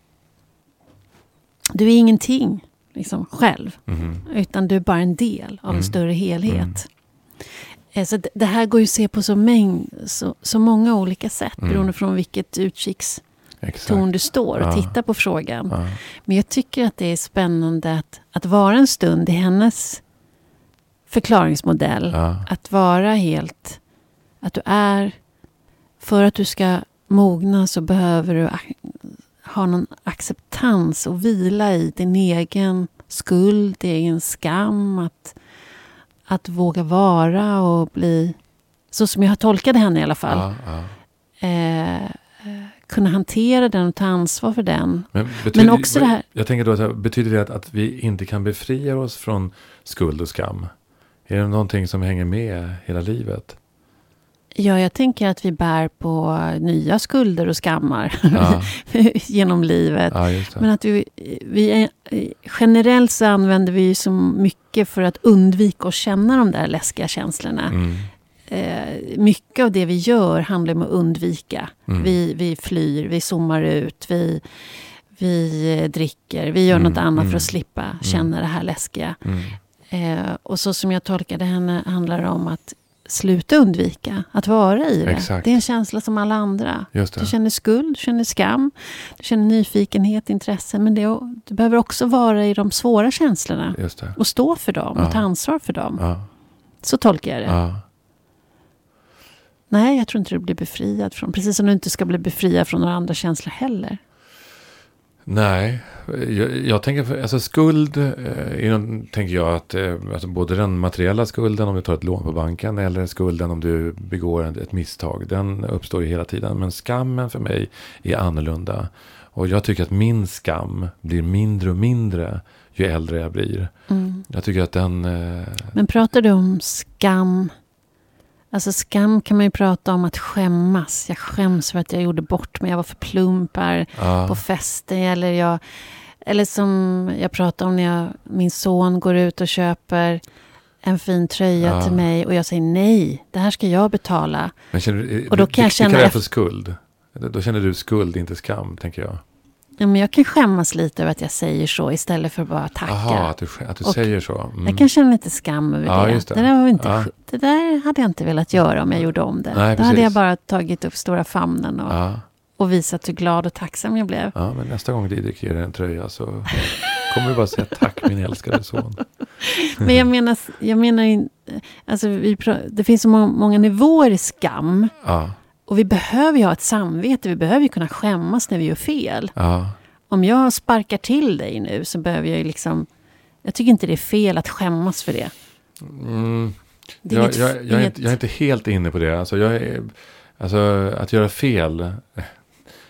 Du är ingenting liksom, själv. Mhm. Utan du är bara en del av Mm. en större helhet. Mm. Eh, Så det- här går ju att se på så, mängd, så, så många olika sätt. Mm. Beroende från vilket utkikstorn du står och Ja. tittar på frågan. Ja. Men jag tycker att det är spännande att, att vara en stund i hennes förklaringsmodell. Ja. Att vara helt... Att du är... För att du ska mogna så behöver du ac- ha någon acceptans och vila i din egen skuld, din egen skam. Att, att våga vara och bli... Så som jag tolkade henne i alla fall. Ja, ja. Eh, kunna hantera den och ta ansvar för den. Men, betyder, Men också det här- Jag tänker då, att, betyder det att, att vi inte kan befria oss från skuld och skam? Är det någonting som hänger med hela livet? Ja, jag tänker att vi bär på nya skulder och skammar Ja, [laughs] genom livet. ja. Men att vi, vi är, generellt så använder vi så mycket för att undvika att känna de där läskiga känslorna. Mm, Eh, mycket av det vi gör handlar om att undvika. mm. Vi, vi flyr, vi zoomar ut, vi, vi eh, dricker, vi gör Mm, något annat mm, för att slippa känna det här läskiga. Mm, Eh, och så som jag tolkade henne handlar det om att sluta undvika, att vara i det. Exakt. Det är en känsla som alla andra. Du känner skuld, du känner skam, du känner nyfikenhet, intresse. Men det, du behöver också vara i de svåra känslorna. Och stå för dem Ja. och ta ansvar för dem. Ja, Så tolkar jag det. ja. Nej, jag tror inte du blir befriad från. Precis som du inte ska bli befriad från några andra känslor heller. Nej, jag, jag tänker, alltså skuld, eh, tänker jag att eh, alltså både den materiella skulden om du tar ett lån på banken eller skulden om du begår ett, ett misstag, den uppstår ju hela tiden. Men skammen för mig är annorlunda. Och jag tycker att min skam blir mindre och mindre ju äldre jag blir. Mm. Jag tycker att den... Eh, Men pratar du om skam? Alltså skam kan man ju prata om att skämmas. Jag skäms för att jag gjorde bort mig. Jag var för plumpar ja, på fester. Eller, jag, eller som jag pratade om när jag, min son går ut och köper en fin tröja Ja. till mig. Och jag säger nej, det här ska jag betala. men känner, och då kan jag det, känna det kallar jag för skuld. Då känner du skuld, inte skam, tänker jag. Ja, men jag kan skämmas lite över att jag säger så istället för att bara tacka. Jaha, att du, att du Och säger så. Mm. Jag kan känna lite skam över Ja, det. det. Det. där inte, Ja. det där hade jag inte velat göra om jag gjorde om det. Nej, Då hade jag bara tagit upp stora famnen och, Ja. och visat hur glad och tacksam jag blev. Ja, men nästa gång Didrik ger dig en tröja så kommer du bara säga tack min älskade son. [laughs] Men jag menar, jag menar alltså vi, det finns så må- många nivåer i skam. Ja, Och vi behöver ju ha ett samvete, vi behöver ju kunna skämmas när vi gör fel. ja, Om jag sparkar till dig nu så behöver jag ju liksom... Jag tycker inte det är fel att skämmas för det. mm, det jag, inget- jag, jag, är inte, jag är inte helt inne på det. Alltså, är, alltså att göra fel,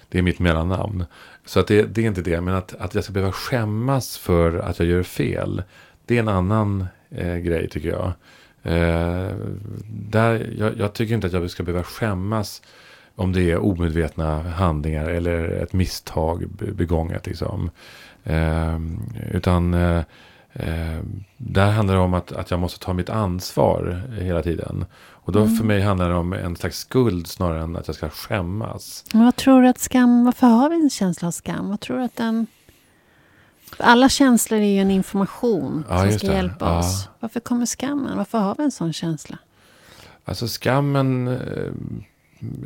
det är mitt mellannamn. Så att det, det är inte det, men att, att jag ska behöva skämmas för att jag gör fel, det är en annan eh, grej tycker jag. Eh, där, jag. Jag tycker inte att jag ska behöva skämmas om det är omedvetna handlingar eller ett misstag be- begånget. Liksom. Eh, utan eh, eh, där handlar det om att, att jag måste ta mitt ansvar hela tiden. Och då Mm. för mig handlar det om en slags skuld snarare än att jag ska skämmas. Men vad tror du att skam... Varför har vi en känsla av skam? Vad tror du att den... Alla känslor är ju en information Ja, som ska det. hjälpa Ja. oss. Varför kommer skammen? Varför har vi en sån känsla? Alltså skammen, eh,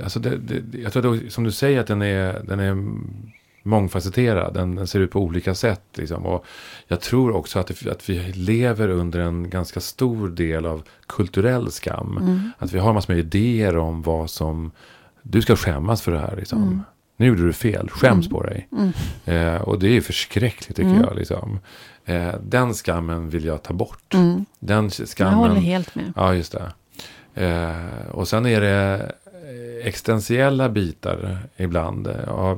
alltså det, det, jag tror då, som du säger att den är, den är mångfacetterad. Den, den ser ut på olika sätt. Liksom. Och jag tror också att, det, att vi lever under en ganska stor del av kulturell skam. Mm. Att vi har massor med idéer om vad som, du ska skämmas för det här. Liksom. Mm. Nu gjorde du fel, skäms Mm. på dig. Mm. Eh, och det är ju förskräckligt tycker Mm. jag. Liksom. Eh, den skammen vill jag ta bort. Mm. Den Jag skammen. håller helt med. Ja, just det. Eh, och sen är det eh, existentiella bitar ibland.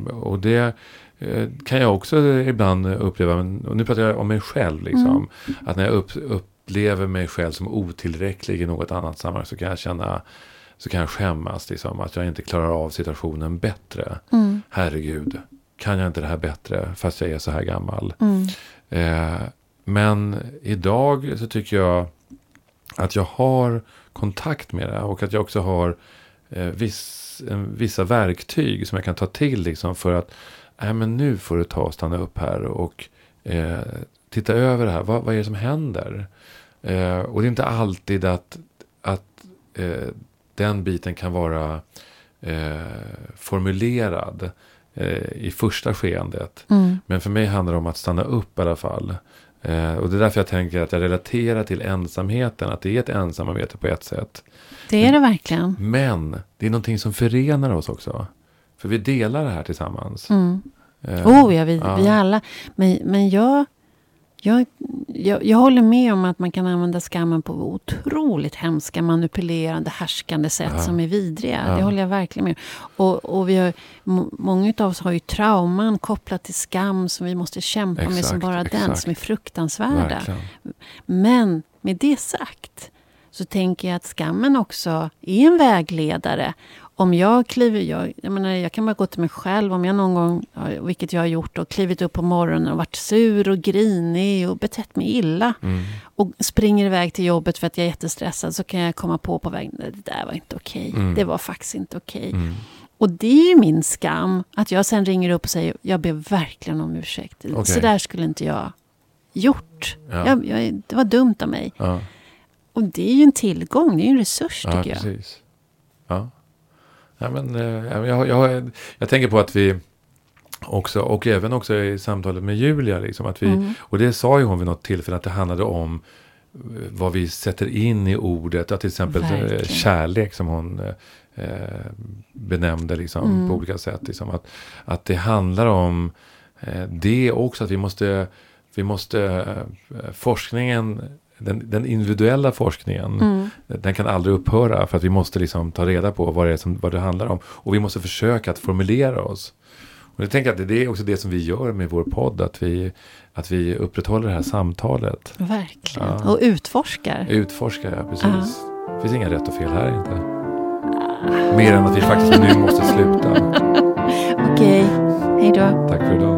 och det eh, kan jag också ibland uppleva. Och nu pratar jag om mig själv. Liksom, Att när jag upp, upplever mig själv som otillräcklig i något annat sammanhang så kan jag känna så kan jag skämmas. Liksom, att jag inte klarar av situationen bättre. Mm. Herregud, kan jag inte det här bättre fast jag är så här gammal? Mm. Eh, men idag så tycker jag att jag har kontakt med det. Och att jag också har eh, viss, vissa verktyg som jag kan ta till liksom för att Nej, men nu får du ta och stanna upp här och eh, titta över det här. Vad, vad är det som händer? Eh, och det är inte alltid att, att eh, den biten kan vara eh, formulerad eh, i första skeendet. Mm. Men för mig handlar det om att stanna upp i alla fall. Eh, och det är därför jag tänker att jag relaterar till ensamheten. Att det är ett ensamarbete på ett sätt. Det är det verkligen. Men det är någonting som förenar oss också. För vi delar det här tillsammans. Mm. Eh, Oh ja, vi, ja. vi alla. Men, men jag, jag, jag, jag håller med om att man kan använda skammen på otroligt hemska, manipulerande, härskande sätt Ja. som är vidriga. Ja. Det håller jag verkligen med om. och, och vi har, må- Många av oss har ju trauman kopplat till skam som vi måste kämpa med som Exakt, bara den, exakt. som är fruktansvärda. Verkligen. Men med det sagt så tänker jag att skammen också är en vägledare. Om jag kliver, jag, jag, menar, jag kan bara gå till mig själv om jag någon gång, vilket jag har gjort, och klivit upp på morgonen och varit sur och grinig och betett mig illa Mm. och springer iväg till jobbet för att jag är jättestressad så kan jag komma på på vägen, "Nej, det där var inte okej. Mm. Det var faktiskt inte okej. Mm. Och det är ju min skam, att jag sen ringer upp och säger, jag ber verkligen om ursäkt. Okej. Så där skulle inte jag gjort. Ja. Jag, jag, det var dumt av mig. Ja. Och det är ju en tillgång, det är ju en resurs Ja, tycker jag. precis. Ja. Ja, men, eh, jag, jag, jag tänker på att vi också, och även också i samtalet med Julia, liksom, att vi, Mm. och det sa ju hon vid något tillfälle, att det handlade om eh, vad vi sätter in i ordet. Att till exempel eh, Verkligen. kärlek som hon eh, eh, benämnde liksom, Mm. på olika sätt. Liksom, att, att det handlar om eh, det också, att vi måste, vi måste eh, forskningen, den, den, individuella forskningen, mm. den kan aldrig upphöra för att vi måste liksom ta reda på vad det, är som, vad det handlar om. Och vi måste försöka att formulera oss. Och jag tänker att det är också det som vi gör med vår podd, att vi, att vi upprätthåller det här samtalet. Verkligen, ja. och utforskar. Utforskar, ja precis. Uh -huh. Det finns inga rätt och fel här inte. Mer än att vi faktiskt nu måste sluta. [laughs] Okej, okay. hej då. Tack för idag.